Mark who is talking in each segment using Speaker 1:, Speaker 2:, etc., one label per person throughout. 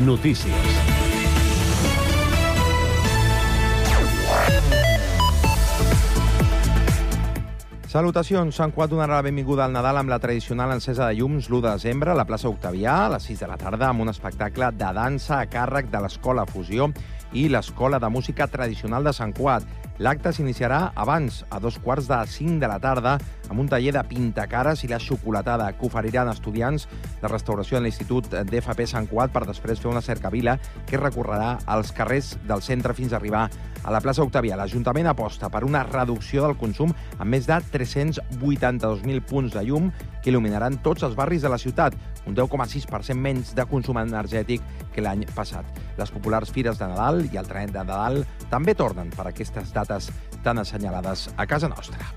Speaker 1: Notícies.
Speaker 2: Salutacions, Sant Cuat donarà la benvinguda al Nadal amb la tradicional encesa de llums l'1 de desembre a la plaça Octavià a les 6 de la tarda amb un espectacle de dansa a càrrec de l'Escola Fusió i l'Escola de Música Tradicional de Sant Cuat. L'acte s'iniciarà abans, a dos quarts de 5 de la tarda, amb un taller de pintacares i la xocolatada que oferiran estudiants de restauració en l'Institut d'FP Sant Cuat per després fer una cercavila que recorrerà els carrers del centre fins a arribar a la plaça Octavià. L'Ajuntament aposta per una reducció del consum amb més de 382.000 punts de llum que il·luminaran tots els barris de la ciutat, un 10,6% menys de consum energètic que l'any passat. Les populars fires de Nadal i el trenet de Nadal també tornen per aquestes dates tan assenyalades a casa nostra.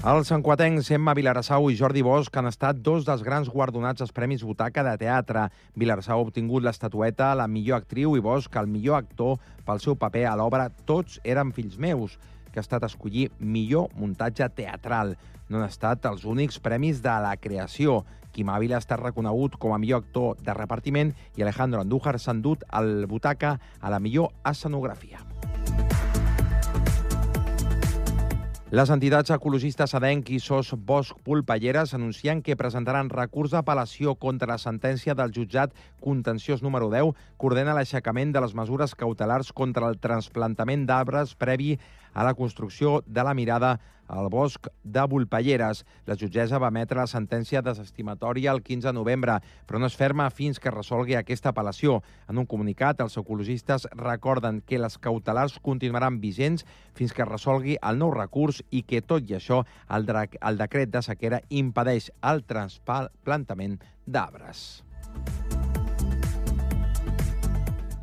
Speaker 2: Els enquatencs Emma Vilarassau i Jordi Bosch han estat dos dels grans guardonats als Premis Butaca de Teatre. Vilarassau ha obtingut l'estatueta la millor actriu i Bosch el millor actor pel seu paper a l'obra Tots eren fills meus, que ha estat escollir millor muntatge teatral. No han estat els únics premis de la creació. Quim Ávila estat reconegut com a millor actor de repartiment i Alejandro Andújar s'ha endut el Butaca a la millor escenografia. Les entitats ecologistes Adenc i SOS Bosch Pulpalleres anuncien que presentaran recurs d'apel·lació contra la sentència del jutjat contenciós número 10 que ordena l'aixecament de les mesures cautelars contra el trasplantament d'arbres previ a la construcció de la mirada al bosc de Volpelleres. La jutgessa va emetre la sentència desestimatòria el 15 de novembre, però no es ferma fins que resolgui aquesta apel·lació. En un comunicat, els ecologistes recorden que les cautelars continuaran vigents fins que resolgui el nou recurs i que, tot i això, el, el decret de sequera impedeix el trasplantament d'arbres.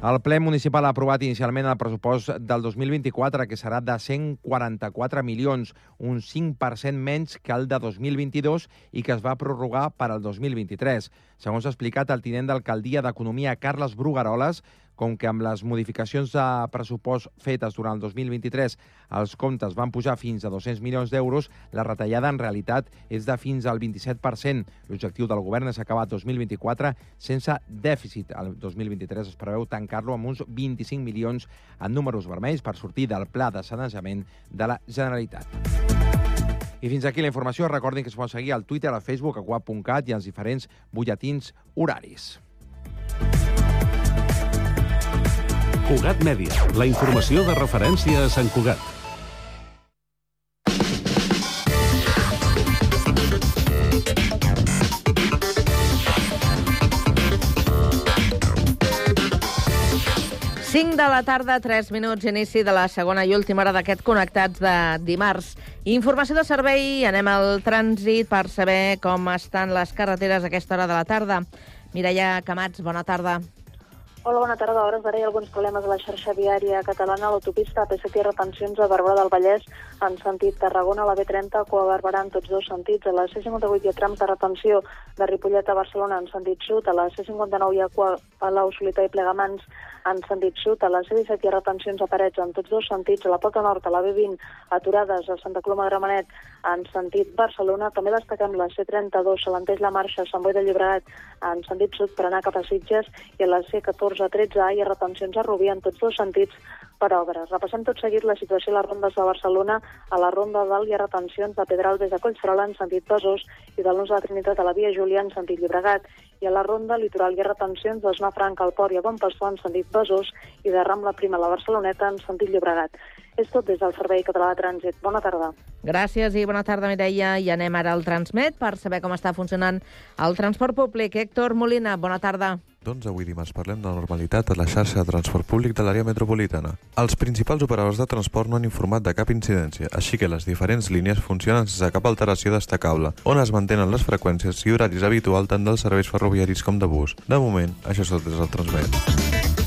Speaker 2: El ple municipal ha aprovat inicialment el pressupost del 2024, que serà de 144 milions, un 5% menys que el de 2022 i que es va prorrogar per al 2023. Segons ha explicat el tinent d'alcaldia d'Economia, Carles Brugaroles, com que amb les modificacions de pressupost fetes durant el 2023 els comptes van pujar fins a 200 milions d'euros, la retallada en realitat és de fins al 27%. L'objectiu del govern és acabar 2024 sense dèficit. El 2023 es preveu tancar-lo amb uns 25 milions en números vermells per sortir del pla de sanejament de la Generalitat. I fins aquí la informació. Recordin que es poden seguir al Twitter, al Facebook, a guap.cat i als diferents butlletins horaris.
Speaker 1: Cugat Mèdia, la informació de referència a Sant Cugat.
Speaker 3: Cinc de la tarda, 3 minuts, inici de la segona i última hora d'aquest Connectats de dimarts. Informació de servei, anem al trànsit per saber com estan les carreteres a aquesta hora de la tarda. Mireia Camats, bona tarda.
Speaker 4: Hola, bona tarda. A hores d'ara hi ha alguns problemes a la xarxa viària catalana. L'autopista P7 i retencions a Barberà del Vallès en sentit Tarragona, la B30, a Barberà en tots dos sentits. A la C58 hi ha trams de retenció de Ripollet a Barcelona en sentit sud. A la C59 hi ha Palau, Solità i Plegamans en sentit sud. A la C17 hi ha retencions a parets en tots dos sentits. A la Poca Nord, a la B20, aturades a Santa Coloma de Gramenet en sentit Barcelona. També destaquem la C32, Salenteix la Marxa, Sant Boi de Llobregat en sentit sud per anar cap a Sitges i a la C14, 13A hi ha retencions a Rubí en tots dos sentits per obres. Repassem tot seguit la situació a les rondes de Barcelona. A la ronda dalt hi ha retencions de Pedralbes a Collserola en sentit Besòs i de l'Ons de la Trinitat a la Via Júlia en sentit Llobregat. I a la ronda litoral hi ha retencions de Zona Franca al Port i a Bon Pastor en sentit Besòs i de Rambla Prima a la Barceloneta en sentit Llobregat. És tot des del Servei Català de Trànsit. Bona tarda.
Speaker 3: Gràcies i bona tarda, Mireia. I anem ara al Transmet per saber com està funcionant el transport públic. Héctor Molina, bona tarda.
Speaker 5: Doncs avui dimarts parlem de normalitat a la xarxa de transport públic de l'àrea metropolitana. Els principals operadors de transport no han informat de cap incidència, així que les diferents línies funcionen sense cap alteració destacable, on es mantenen les freqüències i horaris habituals tant dels serveis ferroviaris com de bus. De moment, això és tot des del Transmet.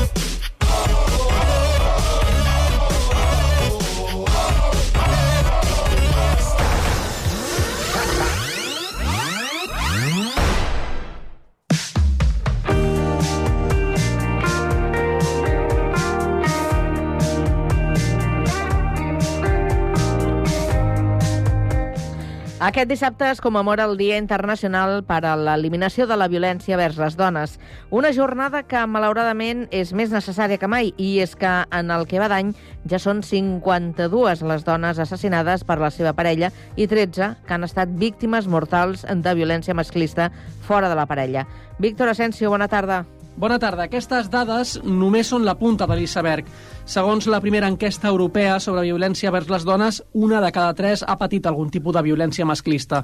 Speaker 3: Aquest dissabte es commemora el Dia Internacional per a l'eliminació de la violència vers les dones. Una jornada que, malauradament, és més necessària que mai, i és que en el que va d'any ja són 52 les dones assassinades per la seva parella i 13 que han estat víctimes mortals de violència masclista fora de la parella. Víctor Asensio, bona tarda.
Speaker 6: Bona tarda. Aquestes dades només són la punta de l'iceberg. Segons la primera enquesta europea sobre violència vers les dones, una de cada tres ha patit algun tipus de violència masclista.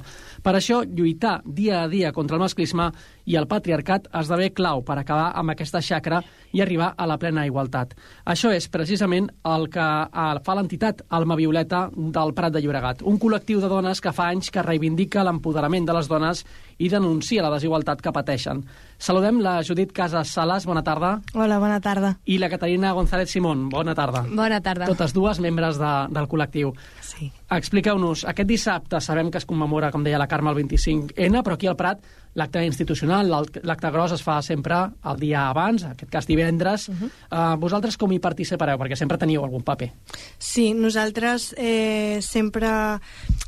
Speaker 6: Per això, lluitar dia a dia contra el masclisme i el patriarcat esdevé clau per acabar amb aquesta xacra i arribar a la plena igualtat. Això és precisament el que eh, fa l'entitat Alma Violeta del Prat de Llobregat, un col·lectiu de dones que fa anys que reivindica l'empoderament de les dones i denuncia la desigualtat que pateixen. Saludem la Judit Casas Salas, bona tarda,
Speaker 7: Hola, bona tarda.
Speaker 6: i la Caterina González Simón, bona tarda.
Speaker 7: Bona tarda.
Speaker 6: Totes dues membres de, del col·lectiu.
Speaker 7: Sí.
Speaker 6: Expliqueu-nos, aquest dissabte sabem que es commemora, com deia la Carme, el 25N, però aquí al Prat l'acte institucional, l'ac- l'acte gros es fa sempre el dia abans, en aquest cas divendres. Uh -huh. uh, vosaltres com hi participareu? Perquè sempre teniu algun paper.
Speaker 7: Sí, nosaltres eh, sempre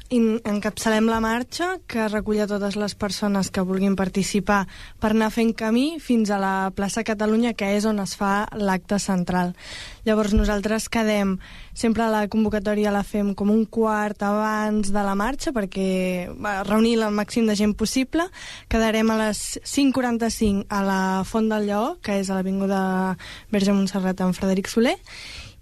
Speaker 7: in, encapçalem la marxa que recull a totes les persones que vulguin participar per anar fent camí fins a la plaça Catalunya, que és on es fa l'acte central. Llavors nosaltres quedem, sempre la convocatòria la fem com un quart abans de la marxa perquè va, reunir el màxim de gent possible. Quedarem a les 5.45 a la Font del Lleó, que és a l'Avinguda Verge Montserrat amb Frederic Soler,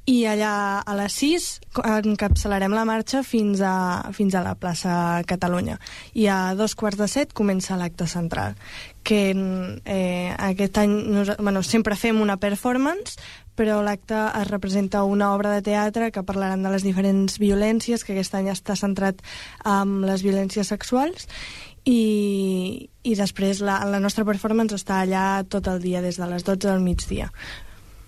Speaker 7: i allà a les 6 encapçalarem la marxa fins a, fins a la plaça Catalunya. I a dos quarts de set comença l'acte central, que eh, aquest any bueno, sempre fem una performance, però l'acte es representa una obra de teatre que parlaran de les diferents violències, que aquest any està centrat en les violències sexuals, i, i després la, la nostra performance està allà tot el dia, des de les 12 del migdia.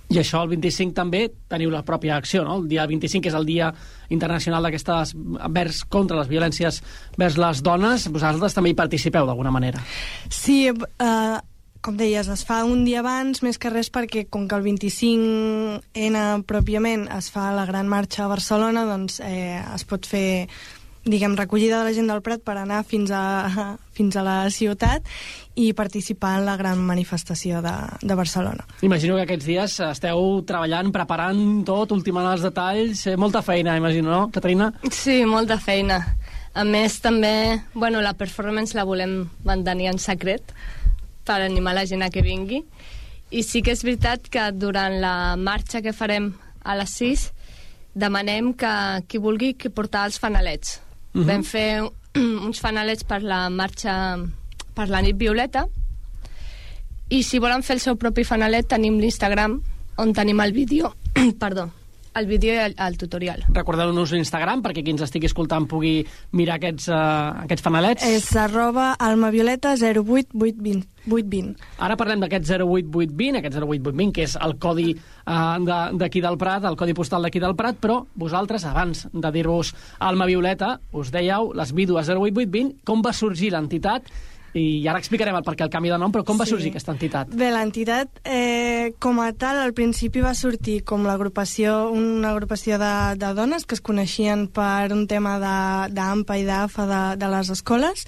Speaker 6: I això, el 25 també, teniu la pròpia acció, no? El dia 25, que és el dia internacional d'aquestes vers contra les violències vers les dones, vosaltres també hi participeu d'alguna manera.
Speaker 7: Sí, eh, com deies, es fa un dia abans, més que res perquè com que el 25N pròpiament es fa la gran marxa a Barcelona, doncs eh, es pot fer diguem, recollida de la gent del Prat per anar fins a, fins a la ciutat i participar en la gran manifestació de, de Barcelona.
Speaker 6: Imagino que aquests dies esteu treballant, preparant tot, ultimant els detalls, eh, molta feina, imagino, no, Caterina?
Speaker 8: Sí, molta feina. A més, també, bueno, la performance la volem mantenir en secret per animar la gent a que vingui. I sí que és veritat que durant la marxa que farem a les 6 demanem que qui vulgui que portar els fanalets. Uh
Speaker 6: Mhm.
Speaker 8: -huh. Vam fer uns fanalets per la marxa per la nit violeta. I si volen fer el seu propi fanalet tenim l'Instagram on tenim el vídeo. Perdó, el vídeo i el, el tutorial.
Speaker 6: Recordeu-nos l'Instagram perquè qui ens estigui escoltant pugui mirar aquests, uh, aquests fanalets.
Speaker 7: És arroba almavioleta 08820. 820.
Speaker 6: Ara parlem d'aquest 08820, aquest 08820, que és el codi uh, d'aquí del Prat, el codi postal d'aquí del Prat, però vosaltres, abans de dir-vos Alma Violeta, us dèieu les vídues 08820, com va sorgir l'entitat, i ara explicarem el per què el canvi de nom, però com va
Speaker 7: Sí.
Speaker 6: sorgir aquesta entitat?
Speaker 7: Bé, l'entitat eh, com a tal al principi va sortir com l'agrupació, una agrupació de, de dones que es coneixien per un tema de- d'AMPA i d'AFA de, de les escoles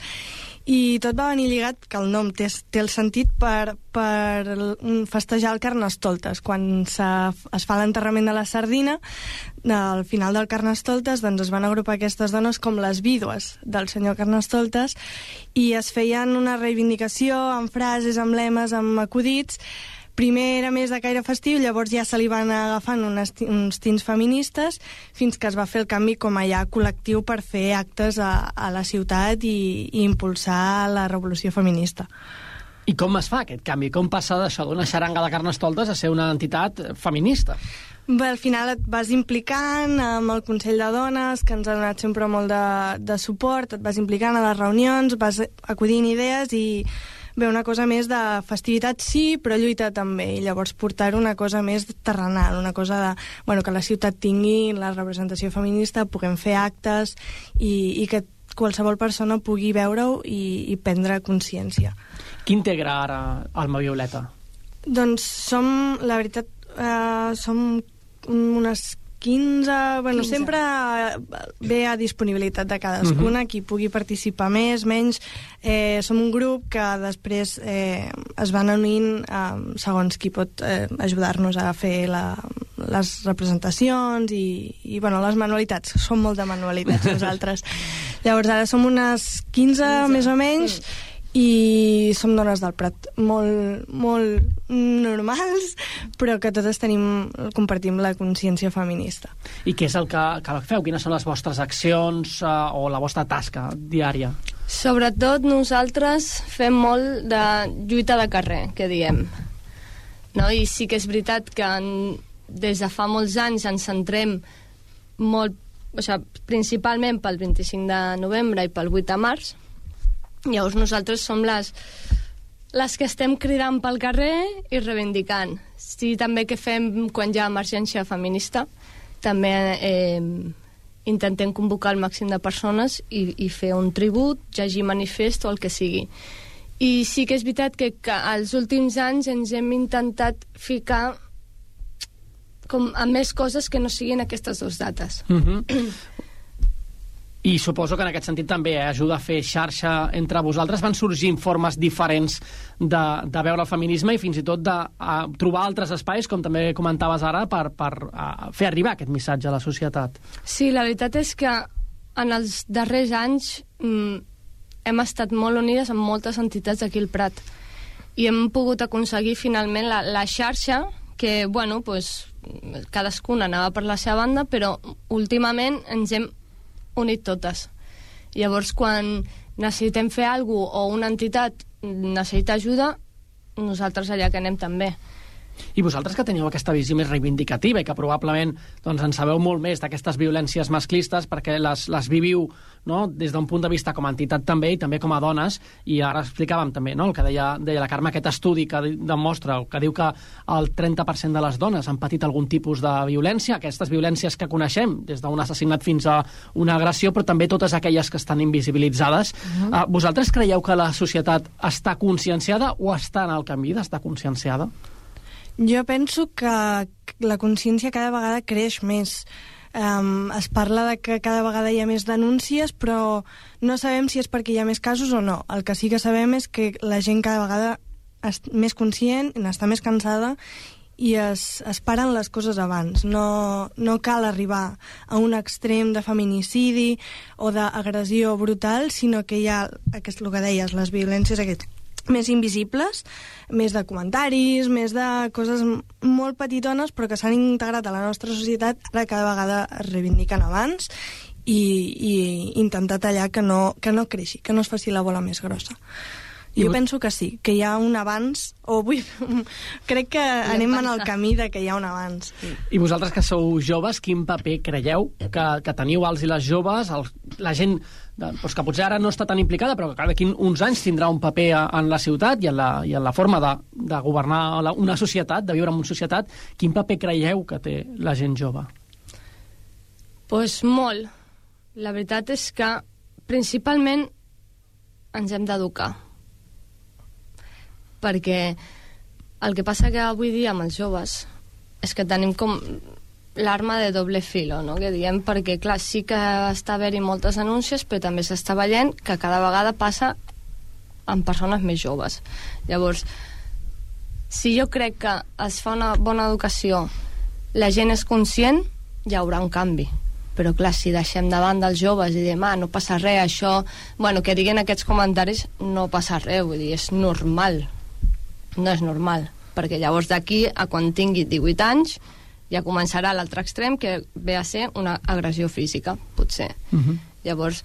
Speaker 7: i tot va venir lligat, que el nom té, té el sentit per, per festejar el Carnestoltes. Quan es fa l'enterrament de la sardina, al final del Carnestoltes doncs es van agrupar aquestes dones com les vídues del senyor Carnestoltes i es feien una reivindicació amb frases, amb lemes, amb acudits primer era més de caire festiu, llavors ja se li van agafant unes, uns tints feministes fins que es va fer el canvi com a ja col·lectiu per fer actes a, a la ciutat i, i impulsar la revolució feminista.
Speaker 6: I com es fa aquest canvi? Com passa d'això d'una xaranga de carnestoltes a ser una entitat feminista?
Speaker 7: Bé, al final et vas implicant amb el Consell de Dones, que ens ha donat sempre molt de, de suport, et vas implicant a les reunions, vas acudint idees i bé, una cosa més de festivitat sí, però lluita també, i llavors portar una cosa més terrenal, una cosa de, bueno, que la ciutat tingui la representació feminista, puguem fer actes i, i que qualsevol persona pugui veure-ho i, i prendre consciència.
Speaker 6: Qui integra ara Alma Violeta?
Speaker 7: Doncs som, la veritat, eh, som unes 15... Bueno,
Speaker 9: 15.
Speaker 7: sempre ve a disponibilitat de cadascuna,
Speaker 9: Mhm.
Speaker 7: qui pugui participar més, menys. Eh, som un grup que després eh, es van unint eh, segons qui pot eh, ajudar-nos a fer la, les representacions i, i bueno, les manualitats. Som molt de manualitats nosaltres. Llavors ara som unes 15, 15. més o menys, i som dones del Prat molt, molt normals, però que totes tenim, compartim la consciència feminista.
Speaker 6: I què és el que, que feu? Quines són les vostres accions eh, o la vostra tasca diària?
Speaker 8: Sobretot nosaltres fem molt de lluita de carrer, que diem. No? I sí que és veritat que en, des de fa molts anys ens centrem molt, o sigui, principalment pel 25 de novembre i pel 8 de març. Llavors nosaltres som les, les que estem cridant pel carrer i reivindicant. Sí, també que fem quan hi ha emergència feminista, també eh, intentem convocar el màxim de persones i, i fer un tribut, llegir manifest o el que sigui. I sí que és veritat que, que als últims anys ens hem intentat ficar com a més coses que no siguin aquestes dues dates.
Speaker 6: Mm -hmm. I suposo que en aquest sentit també eh, ajuda a fer xarxa entre vosaltres. Van sorgint formes diferents de, de veure el feminisme i fins i tot de a, trobar altres espais, com també comentaves ara, per, per a, fer arribar aquest missatge a la societat.
Speaker 8: Sí, la veritat és que en els darrers anys mm, hem estat molt unides amb moltes entitats d'aquí al Prat i hem pogut aconseguir finalment la, la xarxa que, bueno, pues, cadascuna anava per la seva banda, però últimament ens hem unit totes. Llavors, quan necessitem fer alguna cosa o una entitat necessita ajuda, nosaltres allà que anem també.
Speaker 6: I vosaltres que teniu aquesta visió més reivindicativa i que probablement doncs, en sabeu molt més d'aquestes violències masclistes perquè les, les viviu no? des d'un punt de vista com a entitat també i també com a dones i ara explicàvem també no? el que deia, deia la Carme, aquest estudi que demostra que diu que el 30% de les dones han patit algun tipus de violència, aquestes violències que coneixem des d'un assassinat fins a una agressió però també totes aquelles que estan invisibilitzades uh -huh. uh, vosaltres creieu que la societat està conscienciada o està en el camí d'estar conscienciada?
Speaker 7: Jo penso que la consciència cada vegada creix més. Um, es parla de que cada vegada hi ha més denúncies, però no sabem si és perquè hi ha més casos o no. El que sí que sabem és que la gent cada vegada és més conscient, n'està més cansada i es, es paren les coses abans. No, no cal arribar a un extrem de feminicidi o d'agressió brutal, sinó que hi ha, aquest, el que deies, les violències aquest, més invisibles, més de comentaris, més de coses molt petitones, però que s'han integrat a la nostra societat, ara cada vegada es reivindiquen abans i, i intentar tallar que no, que no creixi, que no es faci la bola més grossa.
Speaker 6: I
Speaker 7: Jo
Speaker 6: vos-
Speaker 7: penso que sí, que hi ha un abans, o vull, crec que anem en el camí de que hi ha un abans.
Speaker 6: I vosaltres que sou joves, quin paper creieu que, que teniu els i les joves, el, la gent de, doncs que potser ara no està tan implicada, però que d'aquí uns anys tindrà un paper en la ciutat i en la, i en la forma de, de governar la, una societat, de viure en una societat, quin paper creieu que té la gent jove?
Speaker 8: pues molt. La veritat és que principalment ens hem d'educar. Perquè el que passa que avui dia amb els joves és que tenim com l'arma de doble filo, no? que diem, perquè clar, sí que està haver-hi moltes denúncies, però també s'està veient que cada vegada passa amb persones més joves. Llavors, si jo crec que es fa una bona educació, la gent és conscient, hi haurà un canvi. Però clar, si deixem davant dels joves i diem, ah, no passa res, això... Bueno, que diguin aquests comentaris, no passa res, vull dir, és normal. No és normal, perquè llavors d'aquí a quan tingui 18 anys ja començarà l'altre extrem, que ve a ser una agressió física, potser.
Speaker 6: Uh -huh.
Speaker 8: Llavors,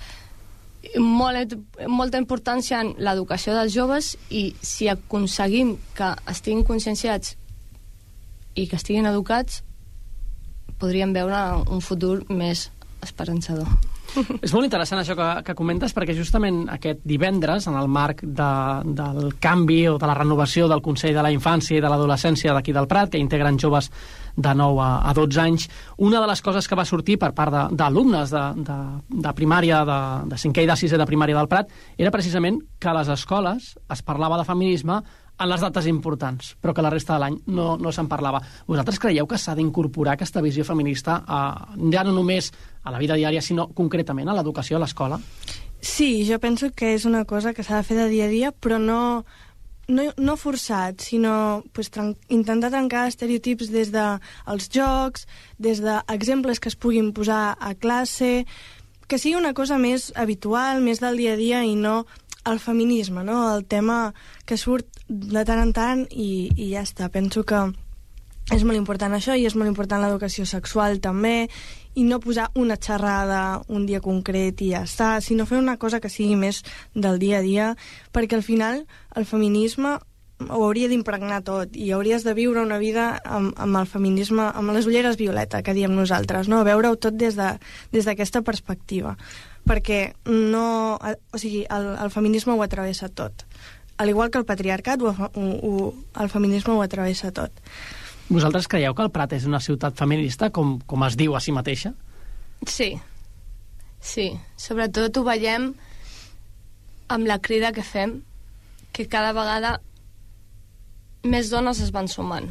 Speaker 8: molt, molta importància en l'educació dels joves i si aconseguim que estiguin conscienciats i que estiguin educats, podríem veure un futur més esperançador.
Speaker 6: És molt interessant això que, que comentes perquè justament aquest divendres, en el marc de, del canvi o de la renovació del Consell de la Infància i de l'Adolescència d'aquí del Prat, que integren joves de 9 a, a 12 anys, una de les coses que va sortir per part d'alumnes de, de, de, de primària, de, de 5è i de 6è de primària del Prat, era precisament que a les escoles es parlava de feminisme en les dates importants, però que la resta de l'any no, no se'n parlava. Vosaltres creieu que s'ha d'incorporar aquesta visió feminista a, ja no només a la vida diària, sinó concretament a l'educació a l'escola?
Speaker 7: Sí, jo penso que és una cosa que s'ha de fer de dia a dia, però no, no, no forçat, sinó pues, tren intentar trencar estereotips des dels de jocs, des d'exemples que es puguin posar a classe, que sigui una cosa més habitual, més del dia a dia i no el feminisme, no? el tema que surt de tant en tant i, i ja està. Penso que és molt important això i és molt important l'educació sexual també i no posar una xerrada un dia concret i ja està, sinó fer una cosa que sigui més del dia a dia, perquè al final el feminisme ho hauria d'impregnar tot i hauries de viure una vida amb, amb el feminisme, amb les ulleres violeta, que diem nosaltres, no? veure-ho tot des d'aquesta de, des perspectiva perquè no... O sigui, el, el feminisme ho atravessa tot. Al igual que el patriarcat, ho, ho, ho, el feminisme ho atravessa tot.
Speaker 6: Vosaltres creieu que el Prat és una ciutat feminista, com, com es diu a si mateixa?
Speaker 8: Sí. Sí. Sobretot ho veiem amb la crida que fem, que cada vegada més dones es van sumant.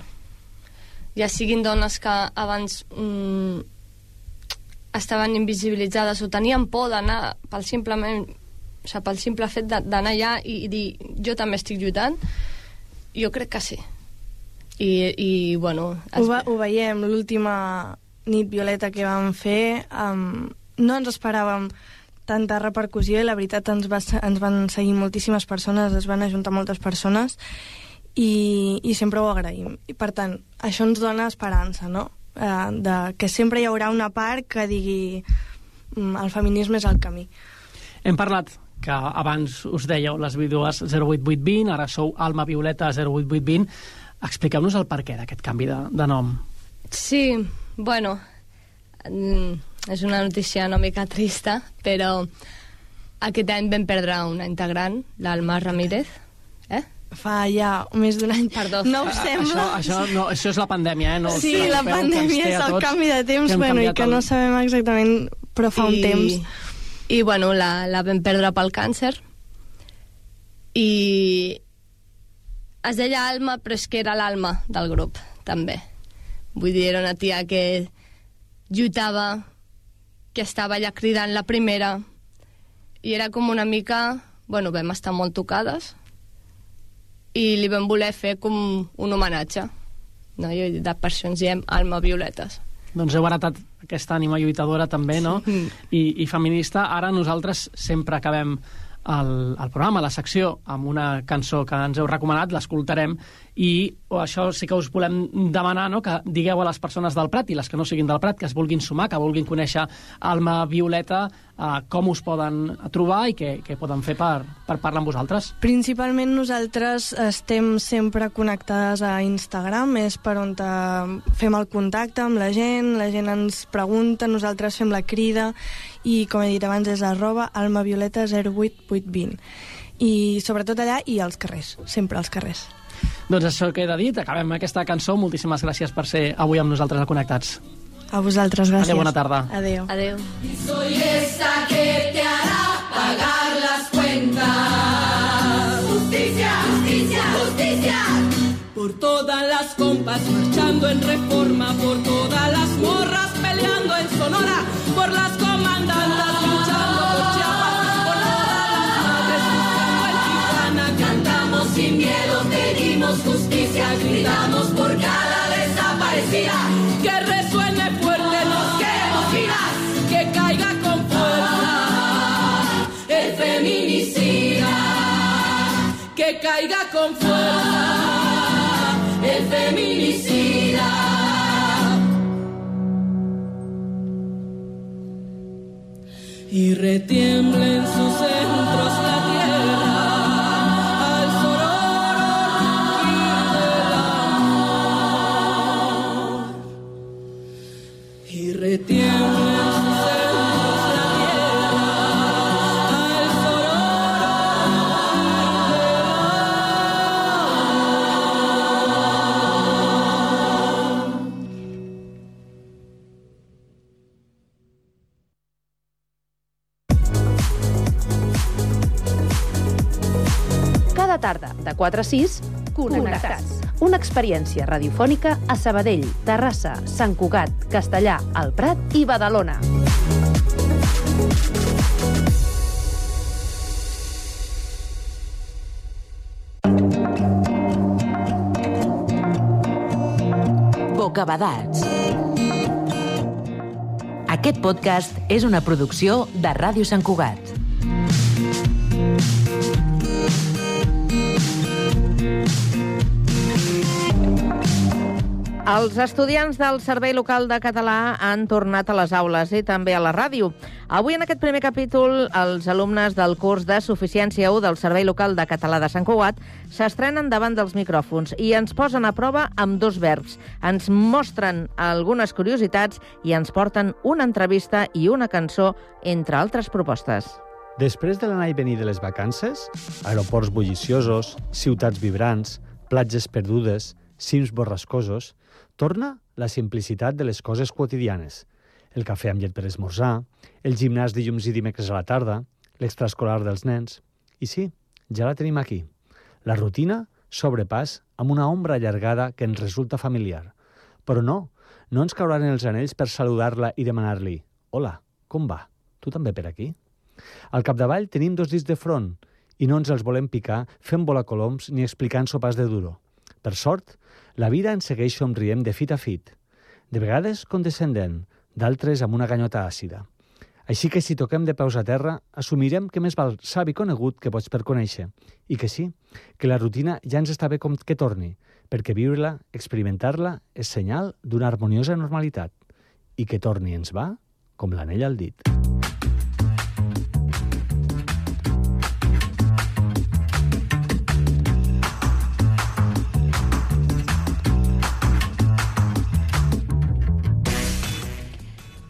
Speaker 8: Ja siguin dones que abans mm, estaven invisibilitzades o tenien por d'anar pel simplement o sigui, pel simple fet d'anar allà i, i dir jo també estic lluitant jo crec que sí i, i bueno
Speaker 7: es... ho, va, ho veiem l'última nit violeta que vam fer um, no ens esperàvem tanta repercussió i la veritat ens, va, ens van seguir moltíssimes persones, es van ajuntar moltes persones i, i sempre ho agraïm. I per tant, això ens dona esperança, no? eh, de que sempre hi haurà una part que digui mm, el feminisme és el camí.
Speaker 6: Hem parlat que abans us dèieu les vídues 08820, ara sou Alma Violeta 08820. Expliqueu-nos el perquè d'aquest canvi de, de nom.
Speaker 8: Sí, bueno, mm, és una notícia una mica trista, però aquest any vam perdre una integrant, l'Alma Ramírez, eh?
Speaker 7: fa ja més d'un any.
Speaker 8: Perdó.
Speaker 7: No ho sembla.
Speaker 6: Això, això, no, això és la pandèmia, eh? No
Speaker 7: sí, la pandèmia és el canvi de temps, que bueno, i que el... no sabem exactament, però fa I, un temps.
Speaker 8: I, bueno, la, la vam perdre pel càncer. I es deia Alma, però és que era l'alma del grup, també. Vull dir, era una tia que lluitava, que estava allà cridant la primera, i era com una mica... Bueno, vam estar molt tocades, i li vam voler fer com un homenatge. No? I de per això ens diem Alma Violetes.
Speaker 6: Doncs heu heretat aquesta ànima lluitadora també, no? Sí. I, I feminista. Ara nosaltres sempre acabem el, el programa, la secció, amb una cançó que ens heu recomanat, l'escoltarem, i això sí que us volem demanar no? que digueu a les persones del Prat i les que no siguin del Prat, que es vulguin sumar, que vulguin conèixer Alma Violeta, eh, com us poden trobar i què, què poden fer per, per parlar amb vosaltres.
Speaker 7: Principalment nosaltres estem sempre connectades a Instagram, és per on fem el contacte amb la gent, la gent ens pregunta, nosaltres fem la crida i, com he dit abans, és arroba almavioleta 08820 i sobretot allà i als carrers, sempre als carrers.
Speaker 6: Doncs això queda dit, acabem aquesta cançó. Moltíssimes gràcies per ser avui amb nosaltres a Connectats.
Speaker 7: A vosaltres, gràcies.
Speaker 6: Adéu, bona tarda.
Speaker 7: Adéu.
Speaker 8: Adéu.
Speaker 9: Soy esa que te hará pagar las cuentas. Justicia, justicia, justicia. Por todas las compas marchando en reforma, por todas las morras peleando en Sonora, por las Por cada desaparecida. Que resuene fuerte, nos queremos vivas. Que caiga con fuerza el feminicida. Que caiga con fuerza el feminicida. y retiemblen sus centros la
Speaker 10: Tarda, de 4 a 6, Connectats. Una experiència radiofònica a Sabadell, Terrassa, Sant Cugat, Castellà, El Prat i Badalona.
Speaker 11: Bocabadats. Aquest podcast és una producció de Ràdio Sant Cugat.
Speaker 3: Els estudiants del Servei Local de Català han tornat a les aules i també a la ràdio. Avui, en aquest primer capítol, els alumnes del curs de Suficiència 1 del Servei Local de Català de Sant Cugat s'estrenen davant dels micròfons i ens posen a prova amb dos verbs. Ens mostren algunes curiositats i ens porten una entrevista i una cançó, entre altres propostes.
Speaker 12: Després de l'anar i venir de les vacances, aeroports bulliciosos, ciutats vibrants, platges perdudes, cims borrascosos, torna la simplicitat de les coses quotidianes. El cafè amb llet per esmorzar, el gimnàs dilluns i dimecres a la tarda, l'extraescolar dels nens... I sí, ja la tenim aquí. La rutina s'obre pas amb una ombra allargada que ens resulta familiar. Però no, no ens cauran els anells per saludar-la i demanar-li «Hola, com va? Tu també per aquí?» Al capdavall tenim dos dits de front i no ens els volem picar fent volar coloms ni explicant sopars de duro. Per sort, la vida ens segueix somrient de fit a fit, de vegades condescendent, d'altres amb una ganyota àcida. Així que si toquem de peus a terra, assumirem que més val savi conegut que pots per conèixer. I que sí, que la rutina ja ens està bé com que torni, perquè viure-la, experimentar-la, és senyal d'una harmoniosa normalitat. I que torni ens va com l'anell al dit.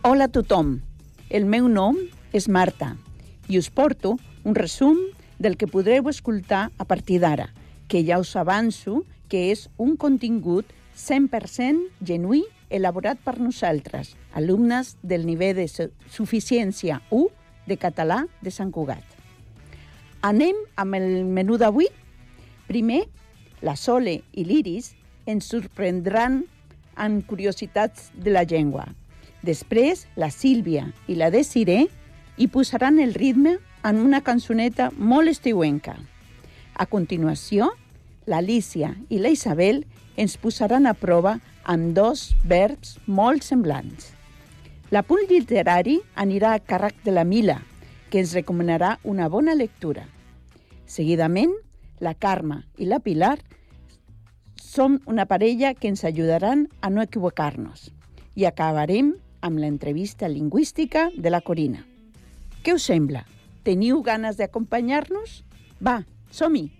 Speaker 13: Hola a tothom. El meu nom és Marta i us porto un resum del que podreu escoltar a partir d'ara, que ja us avanço que és un contingut 100% genuí elaborat per nosaltres, alumnes del nivell de su- suficiència 1 de català de Sant Cugat. Anem amb el menú d'avui. Primer, la Sole i l'Iris ens sorprendran amb curiositats de la llengua. Després, la Sílvia i la Desiré hi posaran el ritme en una cançoneta molt estiuenca. A continuació, l'Alicia i la Isabel ens posaran a prova amb dos verbs molt semblants. L'apunt literari anirà a càrrec de la Mila, que ens recomanarà una bona lectura. Seguidament, la Carme i la Pilar són una parella que ens ajudaran a no equivocar-nos. I acabarem amb l'entrevista lingüística de la Corina. Què us sembla? Teniu ganes d'acompanyar-nos? Va, som-hi!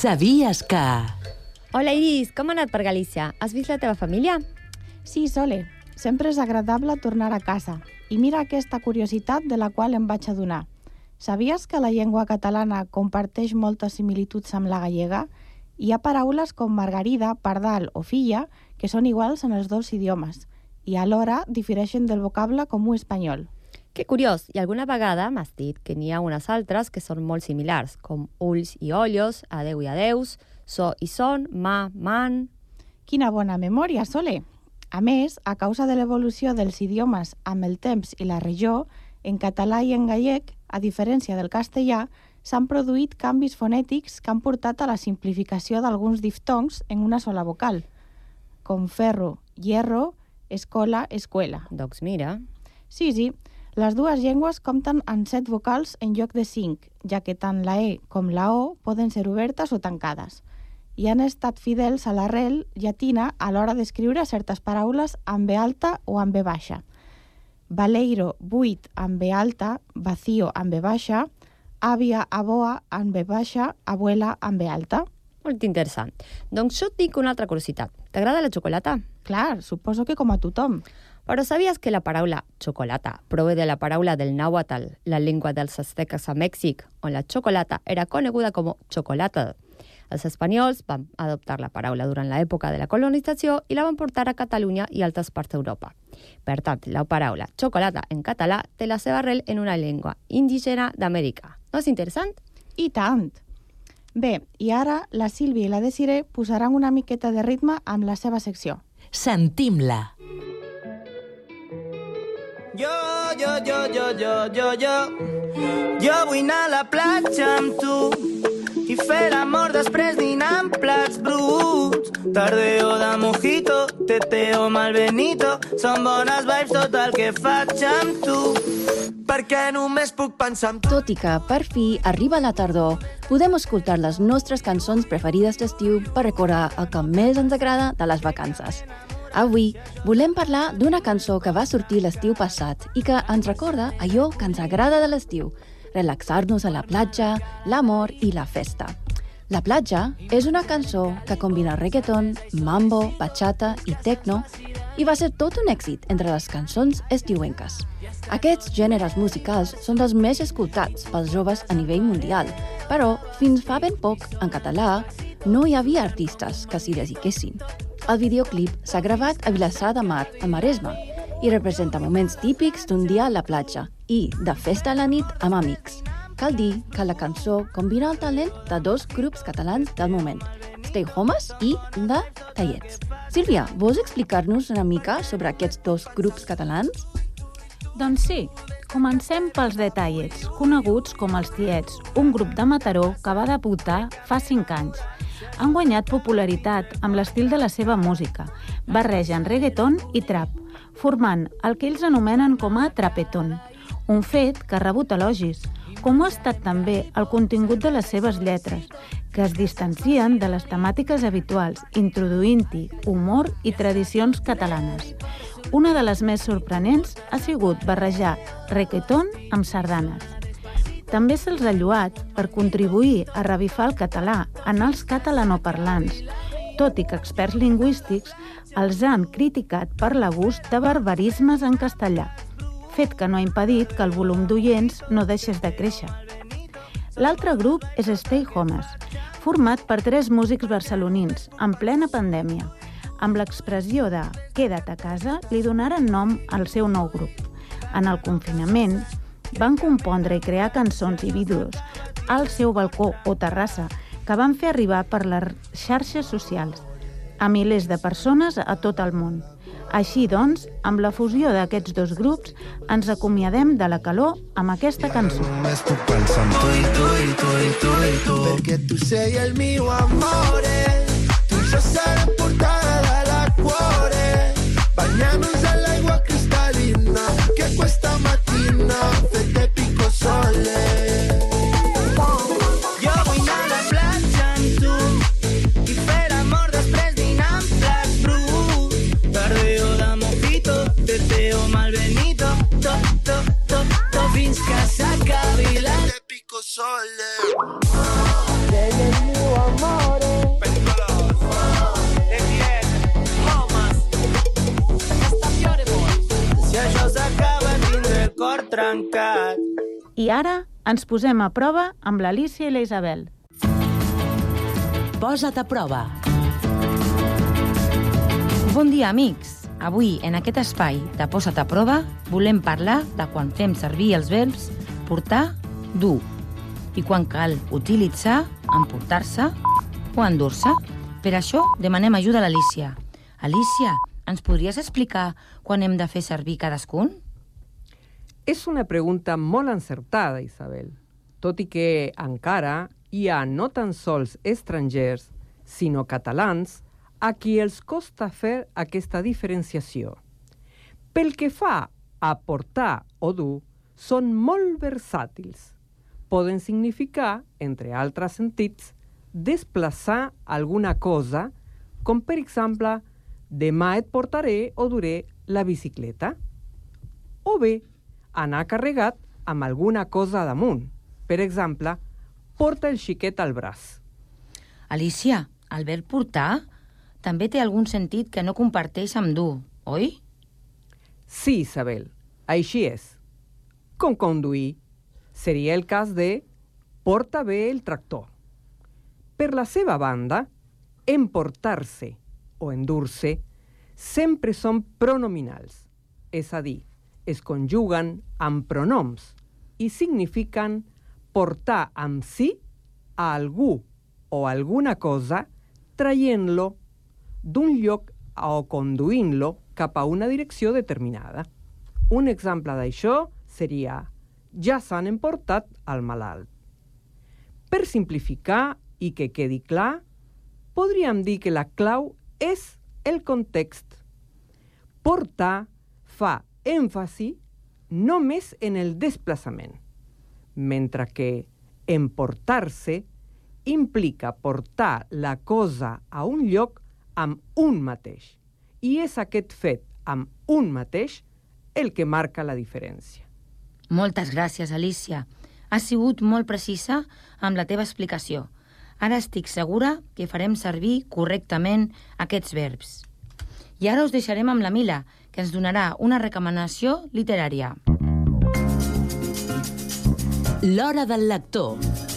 Speaker 11: Sabies que...
Speaker 14: Hola Iris, com ha anat per Galícia? Has vist la teva família?
Speaker 15: Sí, Sole. Sempre és agradable tornar a casa. I mira aquesta curiositat de la qual em vaig adonar. Sabies que la llengua catalana comparteix moltes similituds amb la gallega? Hi ha paraules com margarida, pardal o filla que són iguals en els dos idiomes i alhora difereixen del vocable comú espanyol.
Speaker 14: Que curiós, i alguna vegada m'has dit que n'hi ha unes altres que són molt similars, com ulls i ollos, adeu i adeus, so i son, ma, man...
Speaker 15: Quina bona memòria, Sole! A més, a causa de l'evolució dels idiomes amb el temps i la regió, en català i en gallec, a diferència del castellà, s'han produït canvis fonètics que han portat a la simplificació d'alguns diftongs en una sola vocal, com ferro, hierro, escola, escuela.
Speaker 14: Doncs mira.
Speaker 15: Sí, sí. Les dues llengües compten amb set vocals en lloc de cinc, ja que tant la E com la O poden ser obertes o tancades. I han estat fidels a l'arrel llatina a l'hora d'escriure certes paraules amb B alta o amb B baixa. Baleiro, buit amb B alta, vacío amb B baixa, àvia, aboa amb B baixa, abuela amb B alta.
Speaker 14: Molt interessant. Doncs jo et dic una altra curiositat. T'agrada la xocolata?
Speaker 15: Clar, suposo que com a tothom.
Speaker 14: Però sabies que la paraula xocolata prové de la paraula del nàhuatl, la llengua dels azteques a Mèxic, on la xocolata era coneguda com xocolata. Els espanyols van adoptar la paraula durant l'època de la colonització i la van portar a Catalunya i altres parts d'Europa. Per tant, la paraula xocolata en català té la seva arrel en una llengua indígena d'Amèrica. No és interessant?
Speaker 15: I tant! Bé, i ara la Sílvia i la Desiré posaran una miqueta de ritme amb la seva secció.
Speaker 11: Sentim-la.
Speaker 16: Jo, jo, jo, jo, jo, jo, jo. Jo vull anar a la platja amb tu fer l'amor després dinar amb plats bruts. Tardeo de mojito, teteo malbenito, són bones vibes tot el que faig amb tu. Perquè només puc pensar en tu.
Speaker 17: Tot i que, per fi, arriba la tardor, podem escoltar les nostres cançons preferides d'estiu per recordar el que més ens agrada de les vacances. Avui volem parlar d'una cançó que va sortir l'estiu passat i que ens recorda allò que ens agrada de l'estiu, relaxar-nos a la platja, l'amor i la festa. La platja és una cançó que combina reggaeton, mambo, bachata i techno i va ser tot un èxit entre les cançons estiuenques. Aquests gèneres musicals són dels més escoltats pels joves a nivell mundial, però fins fa ben poc, en català, no hi havia artistes que s'hi dediquessin. El videoclip s'ha gravat a Vilassar de Mar, al Maresme, i representa moments típics d'un dia a la platja i de festa a la nit amb amics. Cal dir que la cançó combina el talent de dos grups catalans del moment, Stay Homes i de Tallets. Sílvia, vols explicar-nos una mica sobre aquests dos grups catalans?
Speaker 18: Doncs sí, comencem pels Detallets, coneguts com els Tiets, un grup de Mataró que va debutar fa 5 anys. Han guanyat popularitat amb l'estil de la seva música. Barregen reggaeton i trap, formant el que ells anomenen com a trapeton, un fet que ha rebut elogis, com ho ha estat també el contingut de les seves lletres, que es distancien de les temàtiques habituals, introduint-hi humor i tradicions catalanes. Una de les més sorprenents ha sigut barrejar reggaeton amb sardanes. També se'ls ha lloat per contribuir a revifar el català en els catalanoparlants, tot i que experts lingüístics els han criticat per l'abús de barbarismes en castellà, fet que no ha impedit que el volum d'oients no deixés de créixer. L'altre grup és Stay Homes, format per tres músics barcelonins en plena pandèmia. Amb l'expressió de «queda't a casa» li donaren nom al seu nou grup. En el confinament, van compondre i crear cançons i vídeos al seu balcó o terrassa que van fer arribar per les xarxes socials a milers de persones a tot el món. Així doncs, amb la fusió d'aquests dos grups, ens acomiadem de la calor amb aquesta cançó.
Speaker 16: Només puc pensar en tu. I tu i tu i tu. I tu Perquè tu sei el mio amore Tu i jo serem portada de la cuore. Bagnarnos all'acqua cristallina Che questa mattina fette pico sole sole. El el cor.
Speaker 18: I ara ens posem a prova amb l'Alicia i la Isabel.
Speaker 11: Posa't a prova.
Speaker 19: Bon dia, amics. Avui, en aquest espai de Posa't a prova, volem parlar de quan fem servir els verbs portar, dur, i quan cal utilitzar, emportar-se o endur-se. Per això demanem ajuda a l'Alicia. Alicia, ens podries explicar quan hem de fer servir cadascun?
Speaker 20: Es una pregunta molt encertada, Isabel.
Speaker 21: tot i que encara hi ha no tan sols estrangers, sinó catalans, a qui els costa fer aquesta diferenciació. Pel que fa a portar o dur, són molt versàtils. Poden significar, entre altres sentits, desplaçar alguna cosa, com per exemple, demà et portaré o duré la bicicleta. O bé, anar carregat amb alguna cosa damunt. Per exemple, porta el xiquet al braç.
Speaker 19: Alicia, el verb portar també té algun sentit que no comparteix amb dur, oi?
Speaker 21: Sí, Isabel, així és. Com conduir. Seria el cas de porta bé el tractor. Per la seva banda, emportar-se o endur-se sempre són pronominals, és a dir, es conjuguen amb pronoms i signifiquen portar amb si a algú o alguna cosa traient-lo d'un lloc o conduint-lo cap a una direcció determinada. Un exemple d'això seria ja s'han emportat al malalt. Per simplificar i que quedi clar, podríem dir que la clau és el context. Portar fa èmfasi només en el desplaçament, mentre que emportar-se implica portar la cosa a un lloc amb un mateix. I és aquest fet amb un mateix el que marca la diferència.
Speaker 19: Moltes gràcies, Alicia. Has sigut molt precisa amb la teva explicació. Ara estic segura que farem servir correctament aquests verbs. I ara us deixarem amb la Mila, que ens donarà una recomanació literària.
Speaker 11: L'hora del lector.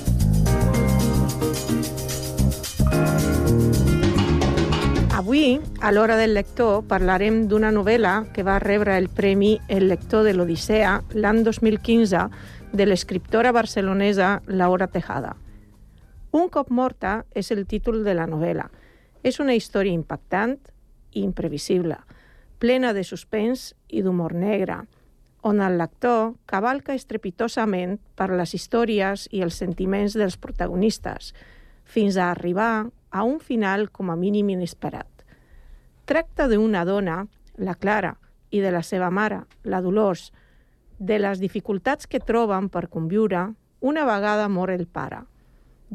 Speaker 20: Avui, a l'hora del lector, parlarem d'una novel·la que va rebre el Premi El lector de l'Odissea l'any 2015 de l'escriptora barcelonesa Laura Tejada. Un cop morta és el títol de la novel·la. És una història impactant i imprevisible, plena de suspens i d'humor negre, on el lector cavalca estrepitosament per les històries i els sentiments dels protagonistes, fins a arribar a un final com a mínim inesperat. Tracta d'una dona, la Clara, i de la seva mare, la Dolors, de les dificultats que troben per conviure una vegada mor el pare.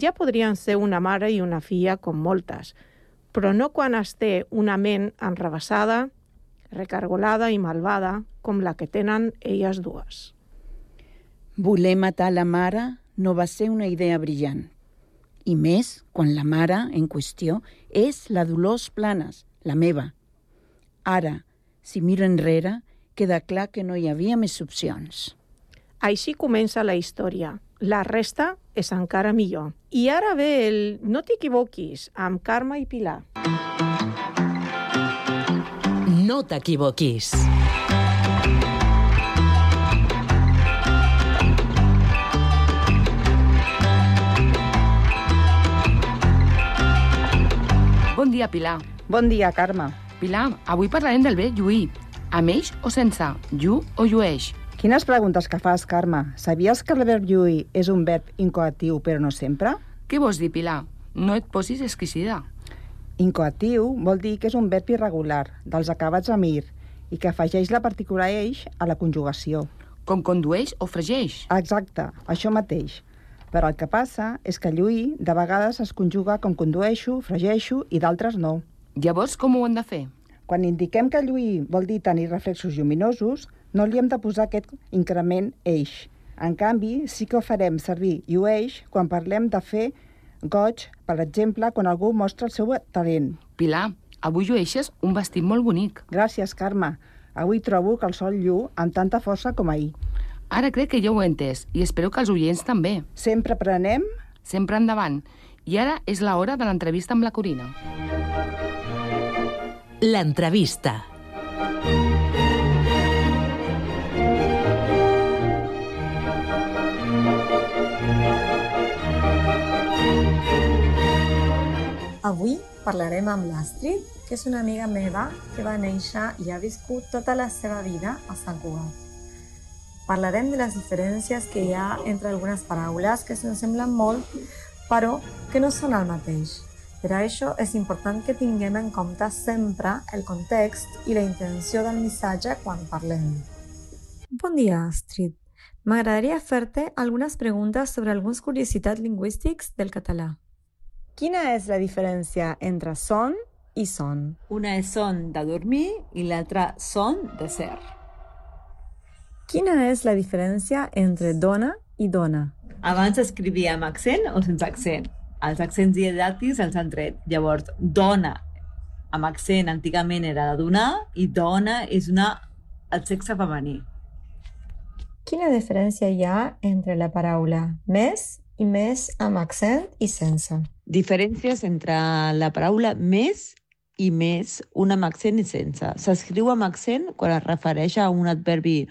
Speaker 20: Ja podrien ser una mare i una filla com moltes, però no quan es té una ment enrebaçada, recargolada i malvada com la que tenen elles dues.
Speaker 13: Voler matar la mare no va ser una idea brillant. I més quan la mare en qüestió és la Dolors Planes, la meva. Ara, si miro enrere, queda clar que no hi havia més opcions.
Speaker 20: Així comença la història. La resta és encara millor. I ara ve el No t'equivoquis, amb Carme i Pilar.
Speaker 11: No t'equivoquis.
Speaker 22: Bon dia, Pilar.
Speaker 20: Bon dia, Carme.
Speaker 22: Pilar, avui parlarem del verb lluir. Amb eix o sense? Llu o llueix?
Speaker 20: Quines preguntes que fas, Carme? Sabies que el verb lluir és un verb incoatiu, però no sempre?
Speaker 22: Què vols dir, Pilar? No et posis exquisida.
Speaker 20: Incoatiu vol dir que és un verb irregular, dels acabats amb ir, i que afegeix la partícula eix a la conjugació.
Speaker 22: Com condueix o fregeix?
Speaker 20: Exacte, això mateix. Però el que passa és que lluir de vegades es conjuga com condueixo, fregeixo i d'altres no.
Speaker 22: Llavors, com ho hem de fer?
Speaker 20: Quan indiquem que lluir vol dir tenir reflexos lluminosos, no li hem de posar aquest increment eix. En canvi, sí que ho farem servir llueix quan parlem de fer goig, per exemple, quan algú mostra el seu talent.
Speaker 22: Pilar, avui llueixes un vestit molt bonic.
Speaker 20: Gràcies, Carme. Avui trobo que el sol llu amb tanta força com ahir.
Speaker 22: Ara crec que ja ho he entès i espero que els oients també.
Speaker 20: Sempre prenem?
Speaker 22: Sempre endavant. I ara és l'hora de l'entrevista amb la Corina.
Speaker 11: L'entrevista.
Speaker 23: Avui parlarem amb l'Astrid, que és una amiga meva que va néixer i ha viscut tota la seva vida a Sant Cugat. Parlarem de les diferències que hi ha entre algunes paraules que se'n semblen molt, però que no són el mateix. Per a això és important que tinguem en compte sempre el context i la intenció del missatge quan parlem. Bon dia, Astrid. M'agradaria fer-te algunes preguntes sobre alguns curiositats lingüístics del català. Quina és la diferència entre son i son?
Speaker 24: Una és son de dormir i l'altra son de ser.
Speaker 23: Quina és la diferència entre dona i dona?
Speaker 24: Abans escrivia amb accent o sense accent. Els accents diedàctics els han tret. Llavors, dona amb accent antigament era de donar i dona és una el sexe femení.
Speaker 23: Quina diferència hi ha entre la paraula més i més amb accent i sense?
Speaker 24: Diferències entre la paraula més i més, un amb accent i sense. S'escriu amb accent quan es refereix a un adverbi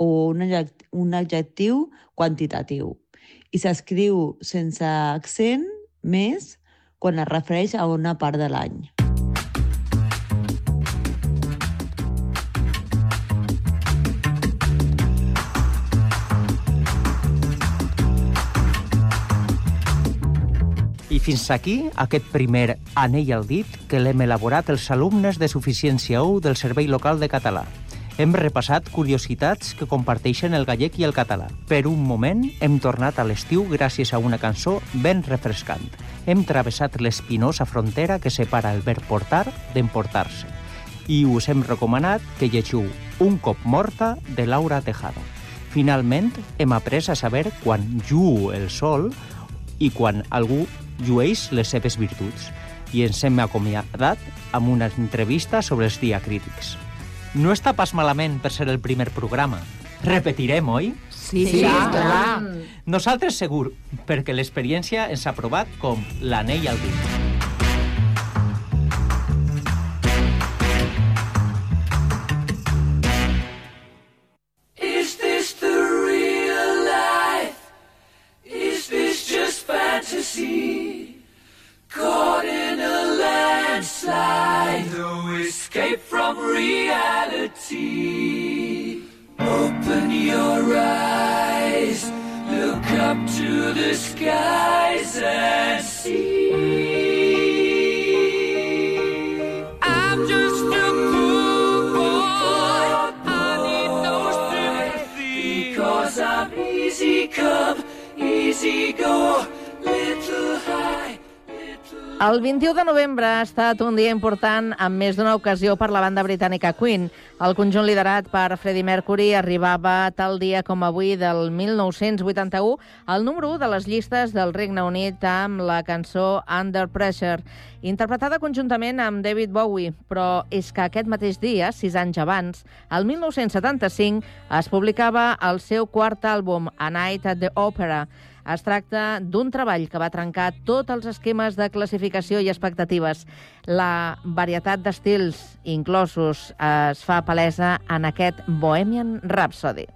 Speaker 24: o un adjectiu quantitatiu. I s'escriu sense accent més quan es refereix a una part de l'any.
Speaker 25: I fins aquí aquest primer anell al dit que l'hem elaborat els alumnes de Suficiència 1 del Servei Local de Català. Hem repassat curiositats que comparteixen el gallec i el català. Per un moment hem tornat a l'estiu gràcies a una cançó ben refrescant. Hem travessat l'espinosa frontera que separa el verb portar d'emportar-se. I us hem recomanat que llegiu Un cop morta de Laura Tejada. Finalment, hem après a saber quan juu el sol i quan algú llueix les seves virtuts. I ens hem acomiadat amb una entrevista sobre els diacrítics. No està pas malament per ser el primer programa. Repetirem, oi?
Speaker 3: Sí, sí, clar.
Speaker 25: Nosaltres segur, perquè l'experiència ens ha provat com l'anell al dit.
Speaker 26: Escape from reality. Open your eyes, look up to the skies and see. I'm just a poor boy. I need no sympathy. Cause I'm easy come, easy go.
Speaker 3: El 21 de novembre ha estat un dia important en més d'una ocasió per la banda britànica Queen. El conjunt liderat per Freddie Mercury arribava tal dia com avui del 1981 al número 1 de les llistes del Regne Unit amb la cançó Under Pressure, interpretada conjuntament amb David Bowie. Però és que aquest mateix dia, sis anys abans, el 1975, es publicava el seu quart àlbum, A Night at the Opera, es tracta d'un treball que va trencar tots els esquemes de classificació i expectatives. La varietat d'estils inclosos es fa palesa en aquest Bohemian Rhapsody.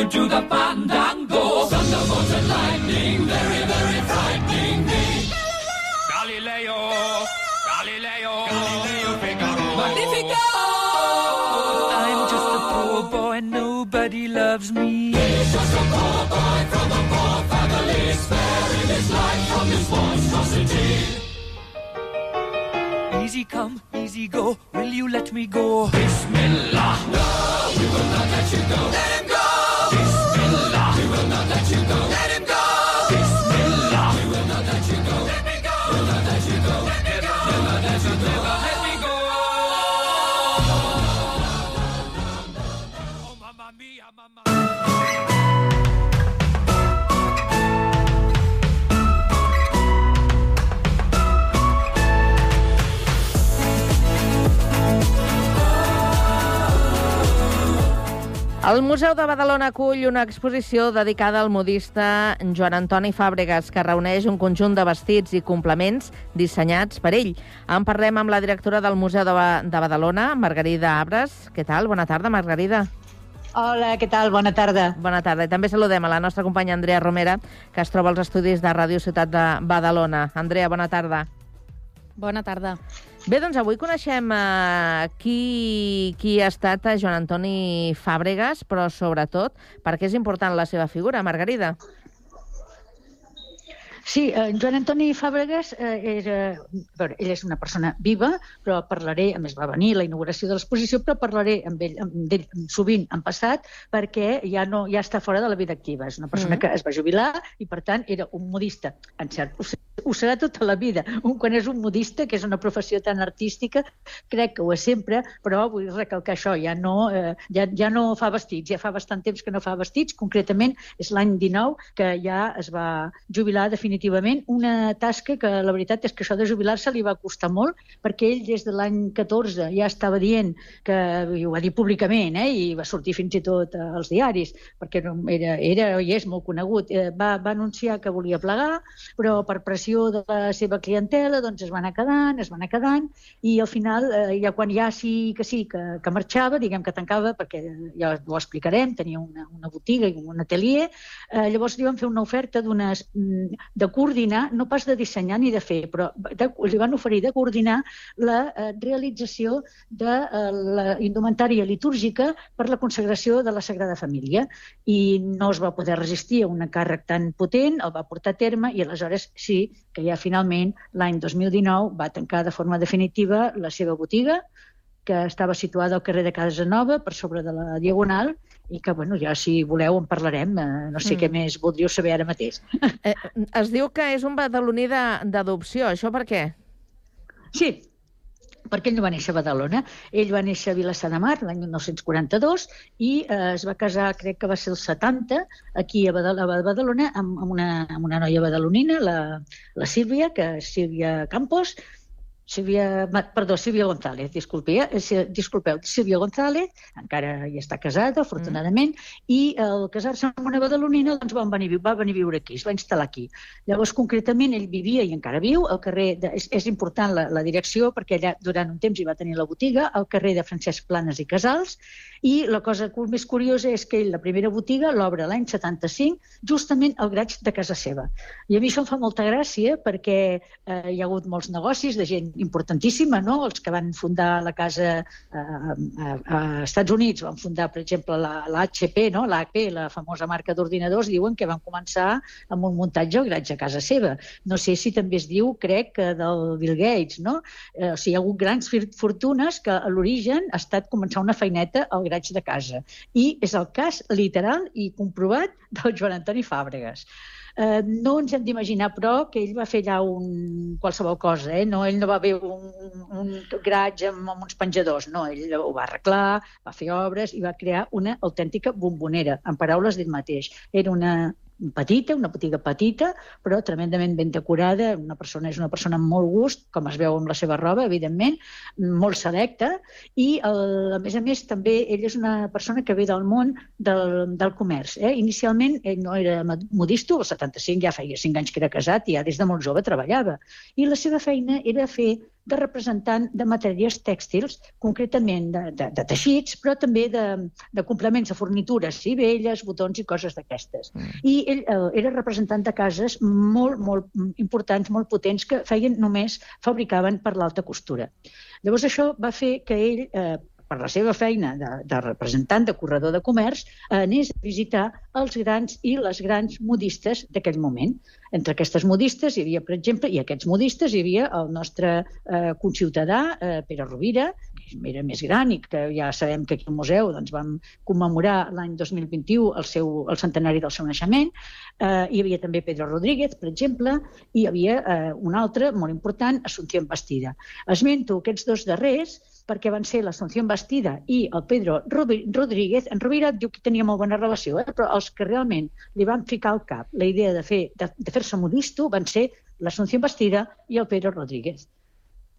Speaker 26: you to the.
Speaker 3: El Museu de Badalona acull una exposició dedicada al modista Joan Antoni Fàbregas, que reuneix un conjunt de vestits i complements dissenyats per ell. En parlem amb la directora del Museu de, ba de Badalona, Margarida Abres. Què tal? Bona tarda, Margarida.
Speaker 27: Hola, què tal? Bona tarda.
Speaker 3: Bona tarda. I també saludem a la nostra companya Andrea Romera, que es troba als estudis de Ràdio Ciutat de Badalona. Andrea, bona tarda.
Speaker 28: Bona tarda.
Speaker 3: Bé, doncs avui coneixem uh, qui, qui ha estat eh, Joan Antoni Fàbregas, però sobretot perquè és important la seva figura, Margarida.
Speaker 27: Sí, eh, Joan Antoni Fàbregas eh, era, a veure, ell és una persona viva, però parlaré, a més va venir la inauguració de l'exposició, però parlaré amb ell, amb ell sovint en passat perquè ja no ja està fora de la vida activa. És una persona
Speaker 3: Mm.
Speaker 27: que es va jubilar i, per tant, era un modista. En cert, ho, ho serà tota la vida. Un, quan és un modista, que és una professió tan artística, crec que ho és sempre, però vull recalcar això, ja no, eh, ja, ja no fa vestits, ja fa bastant temps que no fa vestits, concretament és l'any 19 que ja es va jubilar definitivament, una tasca que la veritat és que això de jubilar-se li va costar molt, perquè ell des de l'any 14 ja estava dient que, i ho va dir públicament, eh, i va sortir fins i tot eh, als diaris, perquè era, era i és molt conegut, eh, va, va anunciar que volia plegar, però per pressió de la seva clientela doncs es va anar quedant, es va anar quedant, i al final, eh, ja quan ja sí que sí, que, que marxava, diguem que tancava, perquè ja ho explicarem, tenia una, una botiga i un atelier, eh, llavors li van fer una oferta d'unes mm, de coordinar, no pas de dissenyar ni de fer, però de, li van oferir de coordinar la eh, realització de eh, la indumentària litúrgica per la consagració de la Sagrada Família. I no es va poder resistir a un càrrec tan potent, el va portar a terme i aleshores sí que ja finalment l'any 2019 va tancar de forma definitiva la seva botiga que estava situada al carrer de Casa Nova, per sobre de la Diagonal, i que, bueno, ja si voleu en parlarem, eh, no sé
Speaker 3: Mm.
Speaker 27: què més voldríeu saber ara mateix.
Speaker 3: Eh, es diu que és un badaloní d'adopció. Això per què?
Speaker 27: Sí, perquè ell no va néixer a Badalona. Ell va néixer a Vilassar de Mar l'any 1942 i eh, es va casar, crec que va ser el 70, aquí a Badal- a Badalona, amb, amb, una, amb una noia badalonina, la, la Sílvia, que és Sílvia Campos, Sílvia, perdó, Sílvia González, disculpi, eh? Sí, disculpeu, Sílvia González, encara hi està casada, afortunadament, i al casar-se amb una badalonina doncs van venir, va venir a viure aquí, es va instal·lar aquí. Llavors, concretament, ell vivia i encara viu al carrer, de, és, és important la, la direcció perquè allà durant un temps hi va tenir la botiga, al carrer de Francesc Planes i Casals, i la cosa més curiosa és que ell la primera botiga l'obre l'any 75, justament al graig de casa seva. I a mi això em fa molta gràcia perquè eh, hi ha hagut molts negocis de gent importantíssima, no? Els que van fundar la casa eh, a, a Estats Units, van fundar, per exemple, la, la HP, no? l'HP, la famosa marca d'ordinadors, diuen que van començar amb un muntatge al graig a casa seva. No sé si també es diu, crec, que del Bill Gates, no? Eh, o sigui, hi ha hagut grans fortunes que a l'origen ha estat començar una feineta al graig de casa. I és el cas literal i comprovat del Joan Antoni Fàbregas. Eh, no ens hem d'imaginar, però, que ell va fer allà un, qualsevol cosa. Eh? No, ell no va fer un, un graig amb, amb uns penjadors. No, ell ho va arreglar, va fer obres i va crear una autèntica bombonera, en paraules d'ell mateix. Era una petita, una botiga petita, però tremendament ben decorada. Una persona és una persona amb molt gust, com es veu amb la seva roba, evidentment, molt selecta, i el, a més a més també ell és una persona que ve del món del, del comerç. Eh? Inicialment ell no era modista, al 75 ja feia 5 anys que era casat i ja des de molt jove treballava. I la seva feina era fer de representant de matèries tèxtils, concretament de, de, de teixits, però també de, de complements de fornitures, cibelles, botons i coses d'aquestes. Mm. I ell eh, era representant de cases molt, molt importants, molt potents, que feien només, fabricaven per l'alta costura. Llavors això va fer que ell eh, per la seva feina de, de representant de corredor de comerç, anés a visitar els grans i les grans modistes d'aquell moment. Entre aquestes modistes hi havia, per exemple, i aquests modistes hi havia el nostre eh, conciutadà, eh, Pere Rovira, que era més gran i que ja sabem que aquí al museu doncs, vam commemorar l'any 2021 el, seu, el centenari del seu naixement. Eh, hi havia també Pedro Rodríguez, per exemple, i hi havia eh, un altre molt important, Assumpció Bastida. Esmento aquests dos darrers perquè van ser l'Assumpció Bastida i el Pedro Rodríguez. En Rovira diu que tenia molt bona relació, eh? però els que realment li van ficar al cap la idea de fer de, de fer-se modisto van ser l'Assumpció Bastida i el Pedro Rodríguez.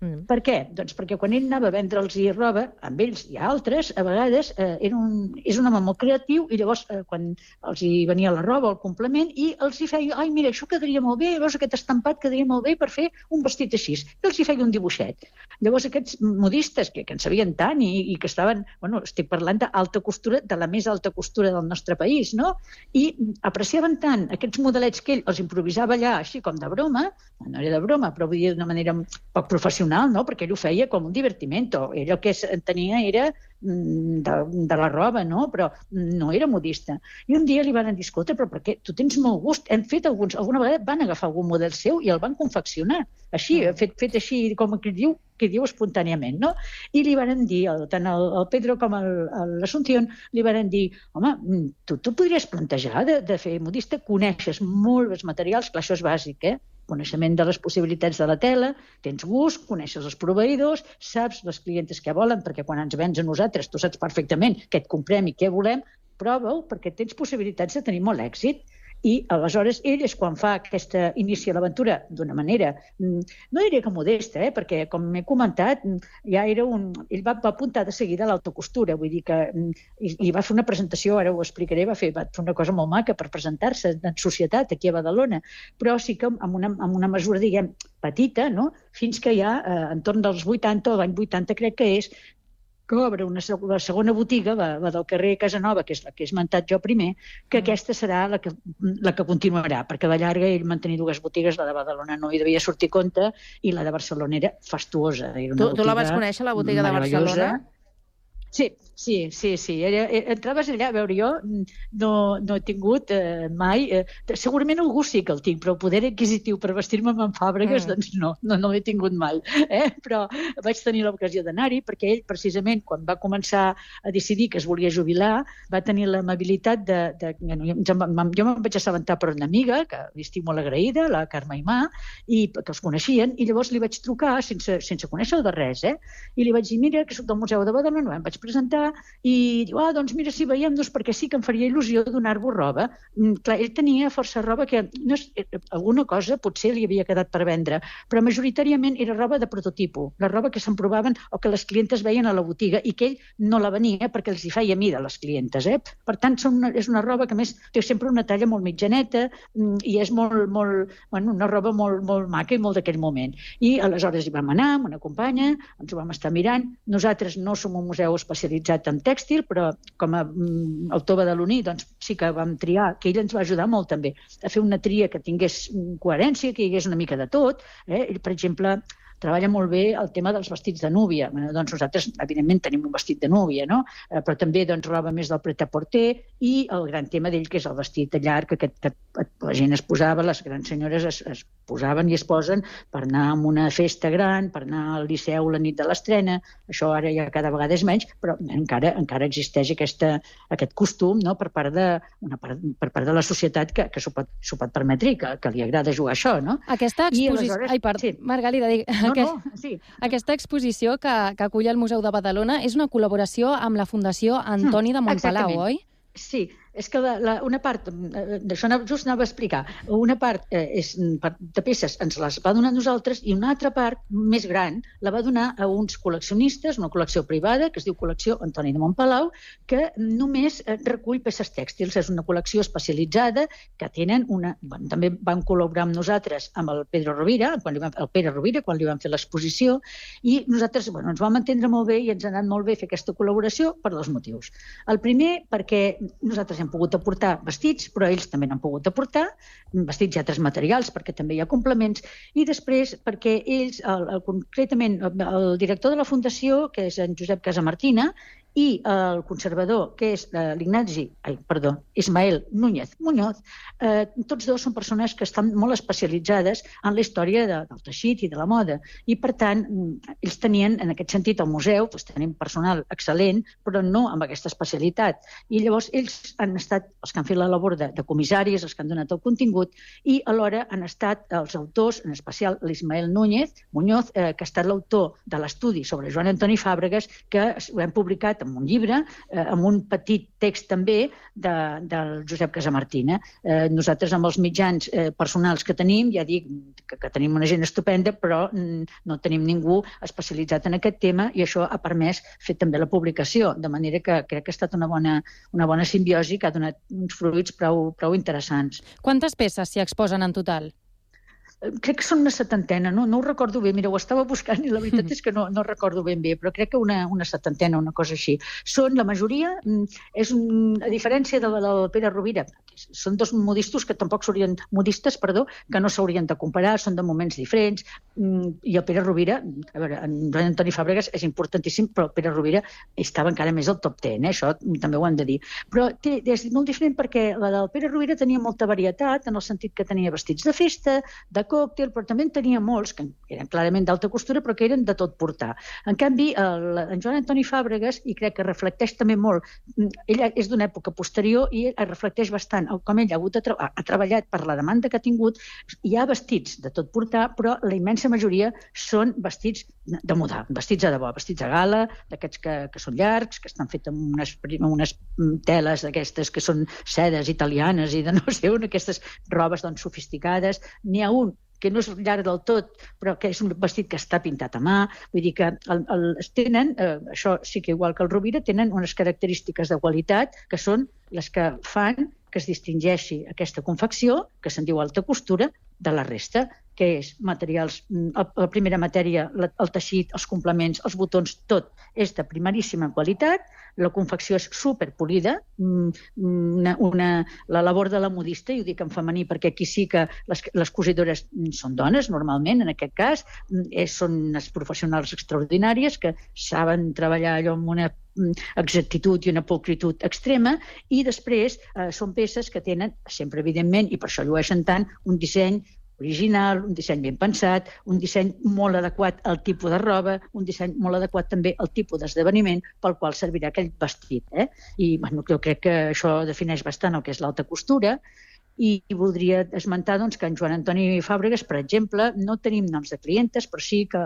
Speaker 27: Mm. Per què? Doncs perquè quan ell anava a vendre'ls i roba, amb ells i altres, a vegades eh, era un, és un home molt creatiu i llavors eh, quan els hi venia la roba, el complement, i els hi feia, ai, mira, això quedaria molt bé, llavors aquest estampat quedaria molt bé per fer un vestit així. I els hi feia un dibuixet. Llavors aquests modistes que, que en sabien tant i, i que estaven, bueno, estic parlant d'alta costura, de la més alta costura del nostre país, no? I apreciaven tant aquests modelets que ell els improvisava allà, així com de broma, no era de broma, però vull dir d'una manera poc professional, professional, no? perquè ell ho feia com un divertimento. Ell el que tenia era mm, de, de la roba, no? però no era modista. I un dia li van dir, escolta, però perquè tu tens molt gust. Hem fet alguns, alguna vegada van agafar algun model seu i el van confeccionar. Així, mm. fet, fet així, com que diu, que diu espontàniament, no? I li van dir, tant el, el Pedro com l'Assumpción, li van dir, home, mm, tu, tu podries plantejar de, de fer modista, coneixes molt els materials, clar, això és bàsic, eh? Coneixement de les possibilitats de la tela, tens gust, coneixes els proveïdors, saps les clientes que volen, perquè quan ens vens a nosaltres tu saps perfectament què et comprem i què volem, prova-ho perquè tens possibilitats de tenir molt èxit. I aleshores ell és quan fa aquesta, inicia l'aventura d'una manera, mm, no diria que modesta, eh? perquè com m'he comentat, mm, ja era un, ell va, va apuntar de seguida a l'autocostura, vull dir que mm, i, i va fer una presentació, ara ho explicaré, va fer, va fer una cosa molt maca per presentar-se en societat aquí a Badalona, però sí que amb una, amb una mesura, diguem, petita, no? fins que ja, eh, entorn dels 80, o l'any 80 crec que és, que obre una la segona botiga, la, la del carrer Casanova, que és la que he esmentat jo primer, que mm. aquesta serà la que, la que continuarà, perquè la llarga ell mantenir dues botigues, la de Badalona no hi devia sortir compte, i la de Barcelona era fastuosa. Era una
Speaker 3: tu, tu la vas conèixer, la botiga de Barcelona?
Speaker 27: Sí, sí, sí, sí. Eh, entraves allà, a veure, jo no, no he tingut eh, mai... Eh, segurament algú sí que el tinc, però el poder adquisitiu per vestir-me amb fàbregues, mm. doncs no, no, no l'he tingut mai. Eh? Però vaig tenir l'ocasió d'anar-hi perquè ell, precisament, quan va començar a decidir que es volia jubilar, va tenir l'amabilitat de... de jo, jo me'n vaig assabentar per una amiga, que li estic molt agraïda, la Carme Imà, i que els coneixien, i llavors li vaig trucar sense, sense conèixer-ho de res, eh? I li vaig dir, mira, que soc del Museu de Badalona, em vaig presentar i diu, ah, doncs mira, si veiem, doncs perquè sí que em faria il·lusió donar-vos roba. Mm, clar, ell tenia força roba que no és, eh, alguna cosa potser li havia quedat per vendre, però majoritàriament era roba de prototipo, la roba que se'n provaven o que les clientes veien a la botiga i que ell no la venia perquè els hi feia mida a les clientes. Eh? Per tant, són una, és una roba que més té sempre una talla molt mitjaneta mm, i és molt, molt, bueno, una roba molt, molt maca i molt d'aquell moment. I aleshores hi vam anar amb una companya, ens ho vam estar mirant. Nosaltres no som un museu especialitzat especialitzat en tèxtil, però com a mm, autor badaloní doncs, sí que vam triar, que ell ens va ajudar molt també a fer una tria que tingués coherència, que hi hagués una mica de tot. Eh? Ell, per exemple, treballa molt bé el tema dels vestits de núvia. Bueno, doncs nosaltres, evidentment, tenim un vestit de núvia, no? Eh, però també doncs, roba més del pret-a-porter i el gran tema d'ell, que és el vestit de llarg, que, que, que la gent es posava, les grans senyores es, es posaven i es posen per anar a una festa gran, per anar al liceu la nit de l'estrena. Això ara ja cada vegada és menys, però encara encara existeix aquesta, aquest costum no? per, part de, una part, per part de la societat que, que s'ho pot, pot permetre i que, que li agrada jugar això. No?
Speaker 28: Aquesta exposició... Ai, per... sí. Margalida,
Speaker 27: no, no, sí.
Speaker 28: Aquesta exposició que, que acull el Museu de Badalona és una col·laboració amb la Fundació Antoni de Montpalau,
Speaker 27: Exactament.
Speaker 28: oi?
Speaker 27: Sí, és que la, la, una part, eh, d'això just anava a explicar, una part eh, és, de peces ens les va donar nosaltres i una altra part, més gran, la va donar a uns col·leccionistes, una col·lecció privada que es diu Col·lecció Antoni de Montpalau, que només eh, recull peces tèxtils. És una col·lecció especialitzada que tenen una... Bueno, també van col·laborar amb nosaltres amb el Pedro Rovira, quan li vam, el Pere Rovira, quan li vam fer l'exposició, i nosaltres bueno, ens vam entendre molt bé i ens ha anat molt bé fer aquesta col·laboració per dos motius. El primer, perquè nosaltres hem pogut aportar vestits, però ells també n'han pogut aportar, vestits i altres materials, perquè també hi ha complements, i després perquè ells, el, el, concretament, el director de la Fundació, que és en Josep Casamartina, i el conservador, que és eh, l'Ignasi, ai, perdó, Ismael Núñez Muñoz, eh, tots dos són persones que estan molt especialitzades en la història de, del teixit i de la moda. I, per tant, mm, ells tenien, en aquest sentit, al museu, doncs, tenim personal excel·lent, però no amb aquesta especialitat. I llavors ells han estat els que han fet la labor de, de comissaris, els que han donat el contingut, i alhora han estat els autors, en especial l'Ismael Núñez Muñoz, eh, que ha estat l'autor de l'estudi sobre Joan Antoni Fàbregas, que ho hem publicat amb un llibre, eh, amb un petit text també de, del Josep Casamartina. Eh, nosaltres amb els mitjans eh, personals que tenim, ja dic que, que tenim una gent estupenda, però mm, no tenim ningú especialitzat en aquest tema i això ha permès fer també la publicació, de manera que crec que ha estat una bona, una bona simbiosi que ha donat uns fruits prou, prou interessants.
Speaker 28: Quantes peces s'hi exposen en total?
Speaker 27: Crec que són una setantena, no, no ho recordo bé, mira, ho estava buscant i la veritat és que no, no recordo ben bé, però crec que una, una setantena, una cosa així. Són, la majoria, mm, és un, a diferència de la del Pere Rovira, són dos modistos que tampoc s'haurien, modistes, perdó, que no s'haurien de comparar, són de moments diferents, mm, i el Pere Rovira, a veure, en Joan Antoni Fàbregas és importantíssim, però el Pere Rovira estava encara més al top 10, eh? això també ho hem de dir. Però té, és molt diferent perquè la del Pere Rovira tenia molta varietat, en el sentit que tenia vestits de festa, de còctel, però també en tenia molts, que eren clarament d'alta costura, però que eren de tot portar. En canvi, el, en Joan Antoni Fàbregas, i crec que reflecteix també molt, ella és d'una època posterior i es reflecteix bastant com ell ha, hagut de tra ha treballat per la demanda que ha tingut, hi ha vestits de tot portar, però la immensa majoria són vestits de moda, vestits a debò, vestits a gala, d'aquests que, que són llargs, que estan fets amb unes, amb unes teles d'aquestes que són sedes italianes i de no sé on, aquestes robes doncs, sofisticades. N'hi ha un que no és llarg del tot, però que és un vestit que està pintat a mà. Vull dir que el, el, tenen, eh, això sí que igual que el Rovira, tenen unes característiques de qualitat que són les que fan que es distingeixi aquesta confecció, que se'n diu alta costura, de la resta, que és materials, mm, la primera matèria, el teixit, els complements, els botons, tot és de primeríssima qualitat, la confecció és superpolida, mm, una, una, la labor de la modista, i ho dic en femení perquè aquí sí que les, les cosidores són dones, normalment, en aquest cas, és, mm, són unes professionals extraordinàries que saben treballar allò amb una mm, exactitud i una pulcritud extrema i després eh, són peces que tenen sempre evidentment i per això llueixen tant un disseny original, un disseny ben pensat, un disseny molt adequat al tipus de roba, un disseny molt adequat també al tipus d'esdeveniment pel qual servirà aquell vestit. Eh? I bueno, jo crec que això defineix bastant el que és l'alta costura i, i voldria esmentar doncs, que en Joan Antoni Fàbregas, per exemple, no tenim noms de clientes, però sí que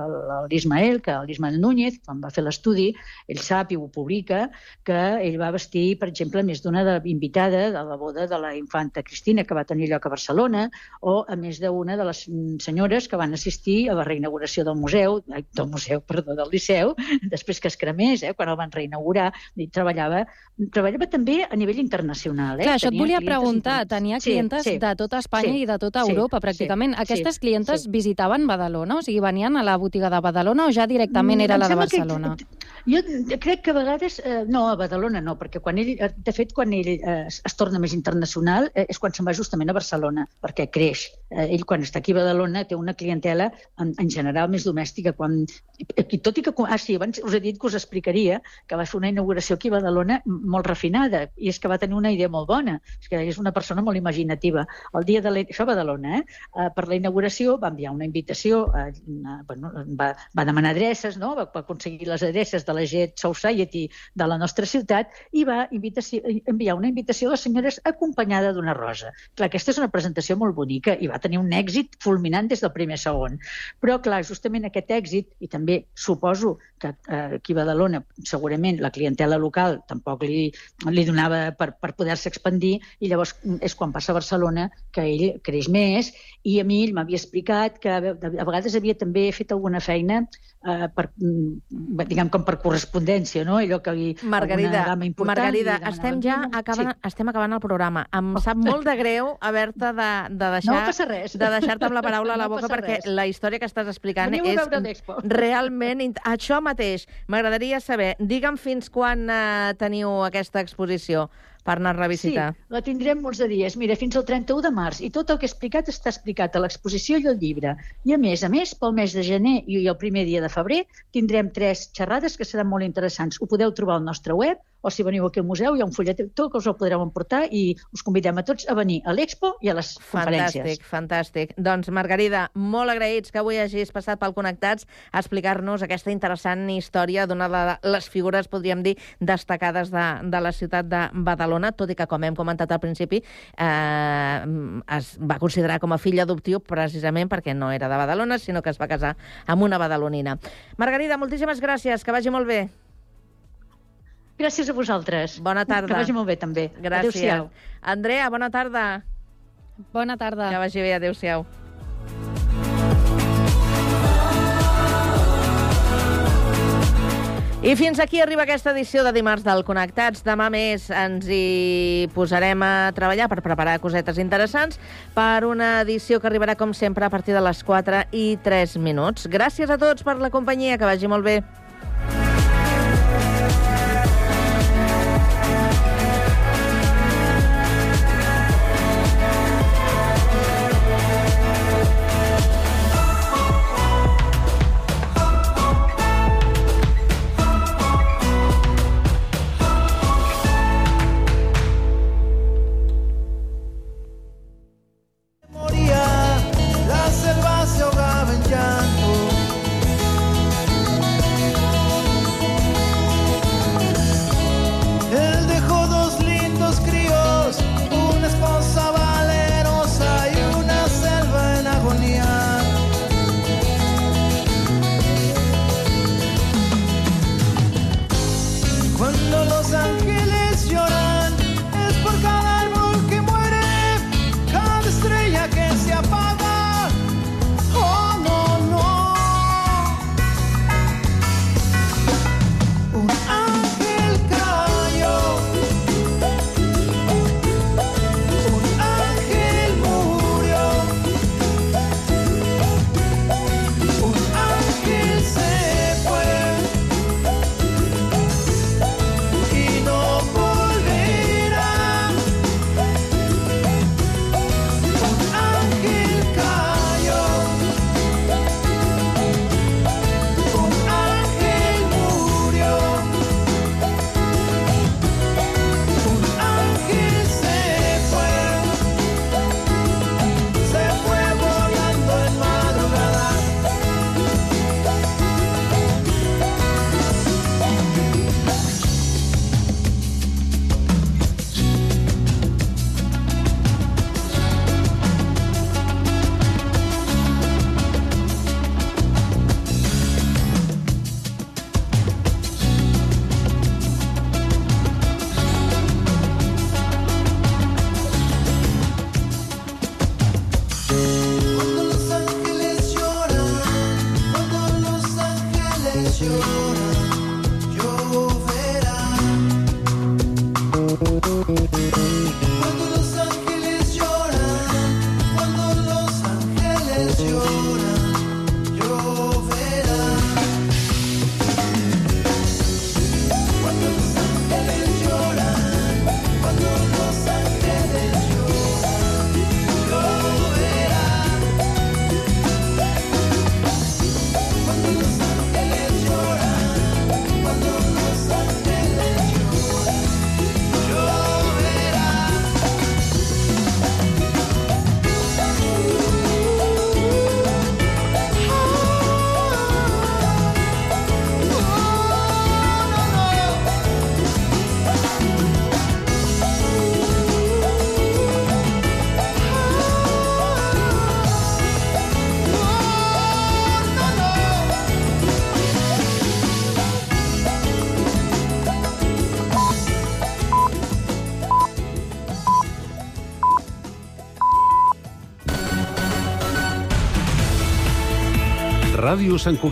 Speaker 27: l'Ismael, que l'Ismael Núñez, quan va fer l'estudi, ell sap i ho publica, que ell va vestir, per exemple, més d'una invitada de la boda de la infanta Cristina, que va tenir lloc a Barcelona, o a més d'una de les senyores que van assistir a la reinauguració del museu, del museu, perdó, del Liceu, després que es cremés, eh, quan el van reinaugurar, i treballava, treballava també a nivell internacional. Eh?
Speaker 28: Clar, això et volia preguntar, tenia sí, clientes sí, de tota Espanya sí, i de tota Europa, sí, pràcticament. Sí, Aquestes clientes sí. visitaven Badalona? O sigui, venien a la botiga de Badalona o ja directament era la de Barcelona?
Speaker 27: Que, jo crec que a vegades... Eh, no, a Badalona no, perquè quan ell, eh, de fet, quan ell eh, es torna més internacional eh, és quan se'n va justament a Barcelona, perquè creix. Eh, ell, quan està aquí a Badalona, té una clientela en, en general més domèstica. Quan, i tot i que... Ah, sí, abans us he dit que us explicaria que va fer una inauguració aquí a Badalona molt refinada, i és que va tenir una idea molt bona. És que és una persona molt imaginativa imaginativa. El dia de la, això a Badalona, eh? Uh, per la inauguració va enviar una invitació, una, bueno, va, va demanar adreces, no? va, va aconseguir les adreces de la Jet Society de la nostra ciutat i va invitació, enviar una invitació a les senyores acompanyada d'una rosa. Clar, aquesta és una presentació molt bonica i va tenir un èxit fulminant des del primer segon. Però, clar, justament aquest èxit, i també suposo que eh, aquí a Badalona segurament la clientela local tampoc li, li donava per, per poder-se expandir i llavors és quan passa Barcelona que ell creix més i a mi ell m'havia explicat que a vegades havia també fet alguna feina eh, per, mm, diguem, com per correspondència, no? Allò que li,
Speaker 3: Margarida, Margarida estem ja acabant, sí. estem acabant el programa. Em oh. sap molt de greu haver-te de, de deixar,
Speaker 27: no res.
Speaker 3: de deixar-te amb la paraula a la
Speaker 27: No
Speaker 3: boca
Speaker 27: passa
Speaker 3: perquè
Speaker 27: res.
Speaker 3: la història que estàs explicant
Speaker 27: Veniu
Speaker 3: és realment... Això mateix. M'agradaria saber, digue'm fins quan eh, teniu aquesta exposició per anar a revisitar.
Speaker 27: Sí, la tindrem molts de dies. Mira, fins al 31 de març. I tot el que he explicat està explicat a l'exposició i al llibre. I a més, a més, pel mes de gener i el primer dia de febrer tindrem tres xerrades que seran molt interessants. Ho podeu trobar al nostre web o si veniu aquí al museu hi ha un fullet tot que us el podreu emportar i us convidem a tots a venir a l'Expo i a les conferències.
Speaker 3: Fantàstic, fantàstic. Doncs, Margarida, molt agraïts que avui hagis passat pel Connectats a explicar-nos aquesta interessant història d'una de les figures, podríem dir, destacades de, de la ciutat de Badalona, tot i que, com hem comentat al principi, eh, es va considerar com a fill adoptiu precisament perquè no era de Badalona, sinó que es va casar amb una badalonina. Margarida, moltíssimes gràcies, que vagi molt bé.
Speaker 27: Gràcies a vosaltres.
Speaker 3: Bona tarda.
Speaker 27: Que vagi molt bé, també.
Speaker 3: Gràcies.
Speaker 27: Adéu-siau.
Speaker 3: Andrea, bona tarda.
Speaker 28: Bona tarda.
Speaker 3: Que vagi bé, adéu-siau. I fins aquí arriba aquesta edició de dimarts del Connectats. Demà més ens hi posarem a treballar per preparar cosetes interessants per una edició que arribarà, com sempre, a partir de les 4 i 3 minuts. Gràcies a tots per la companyia, que vagi molt bé.
Speaker 12: Ràdio Sant Cugat.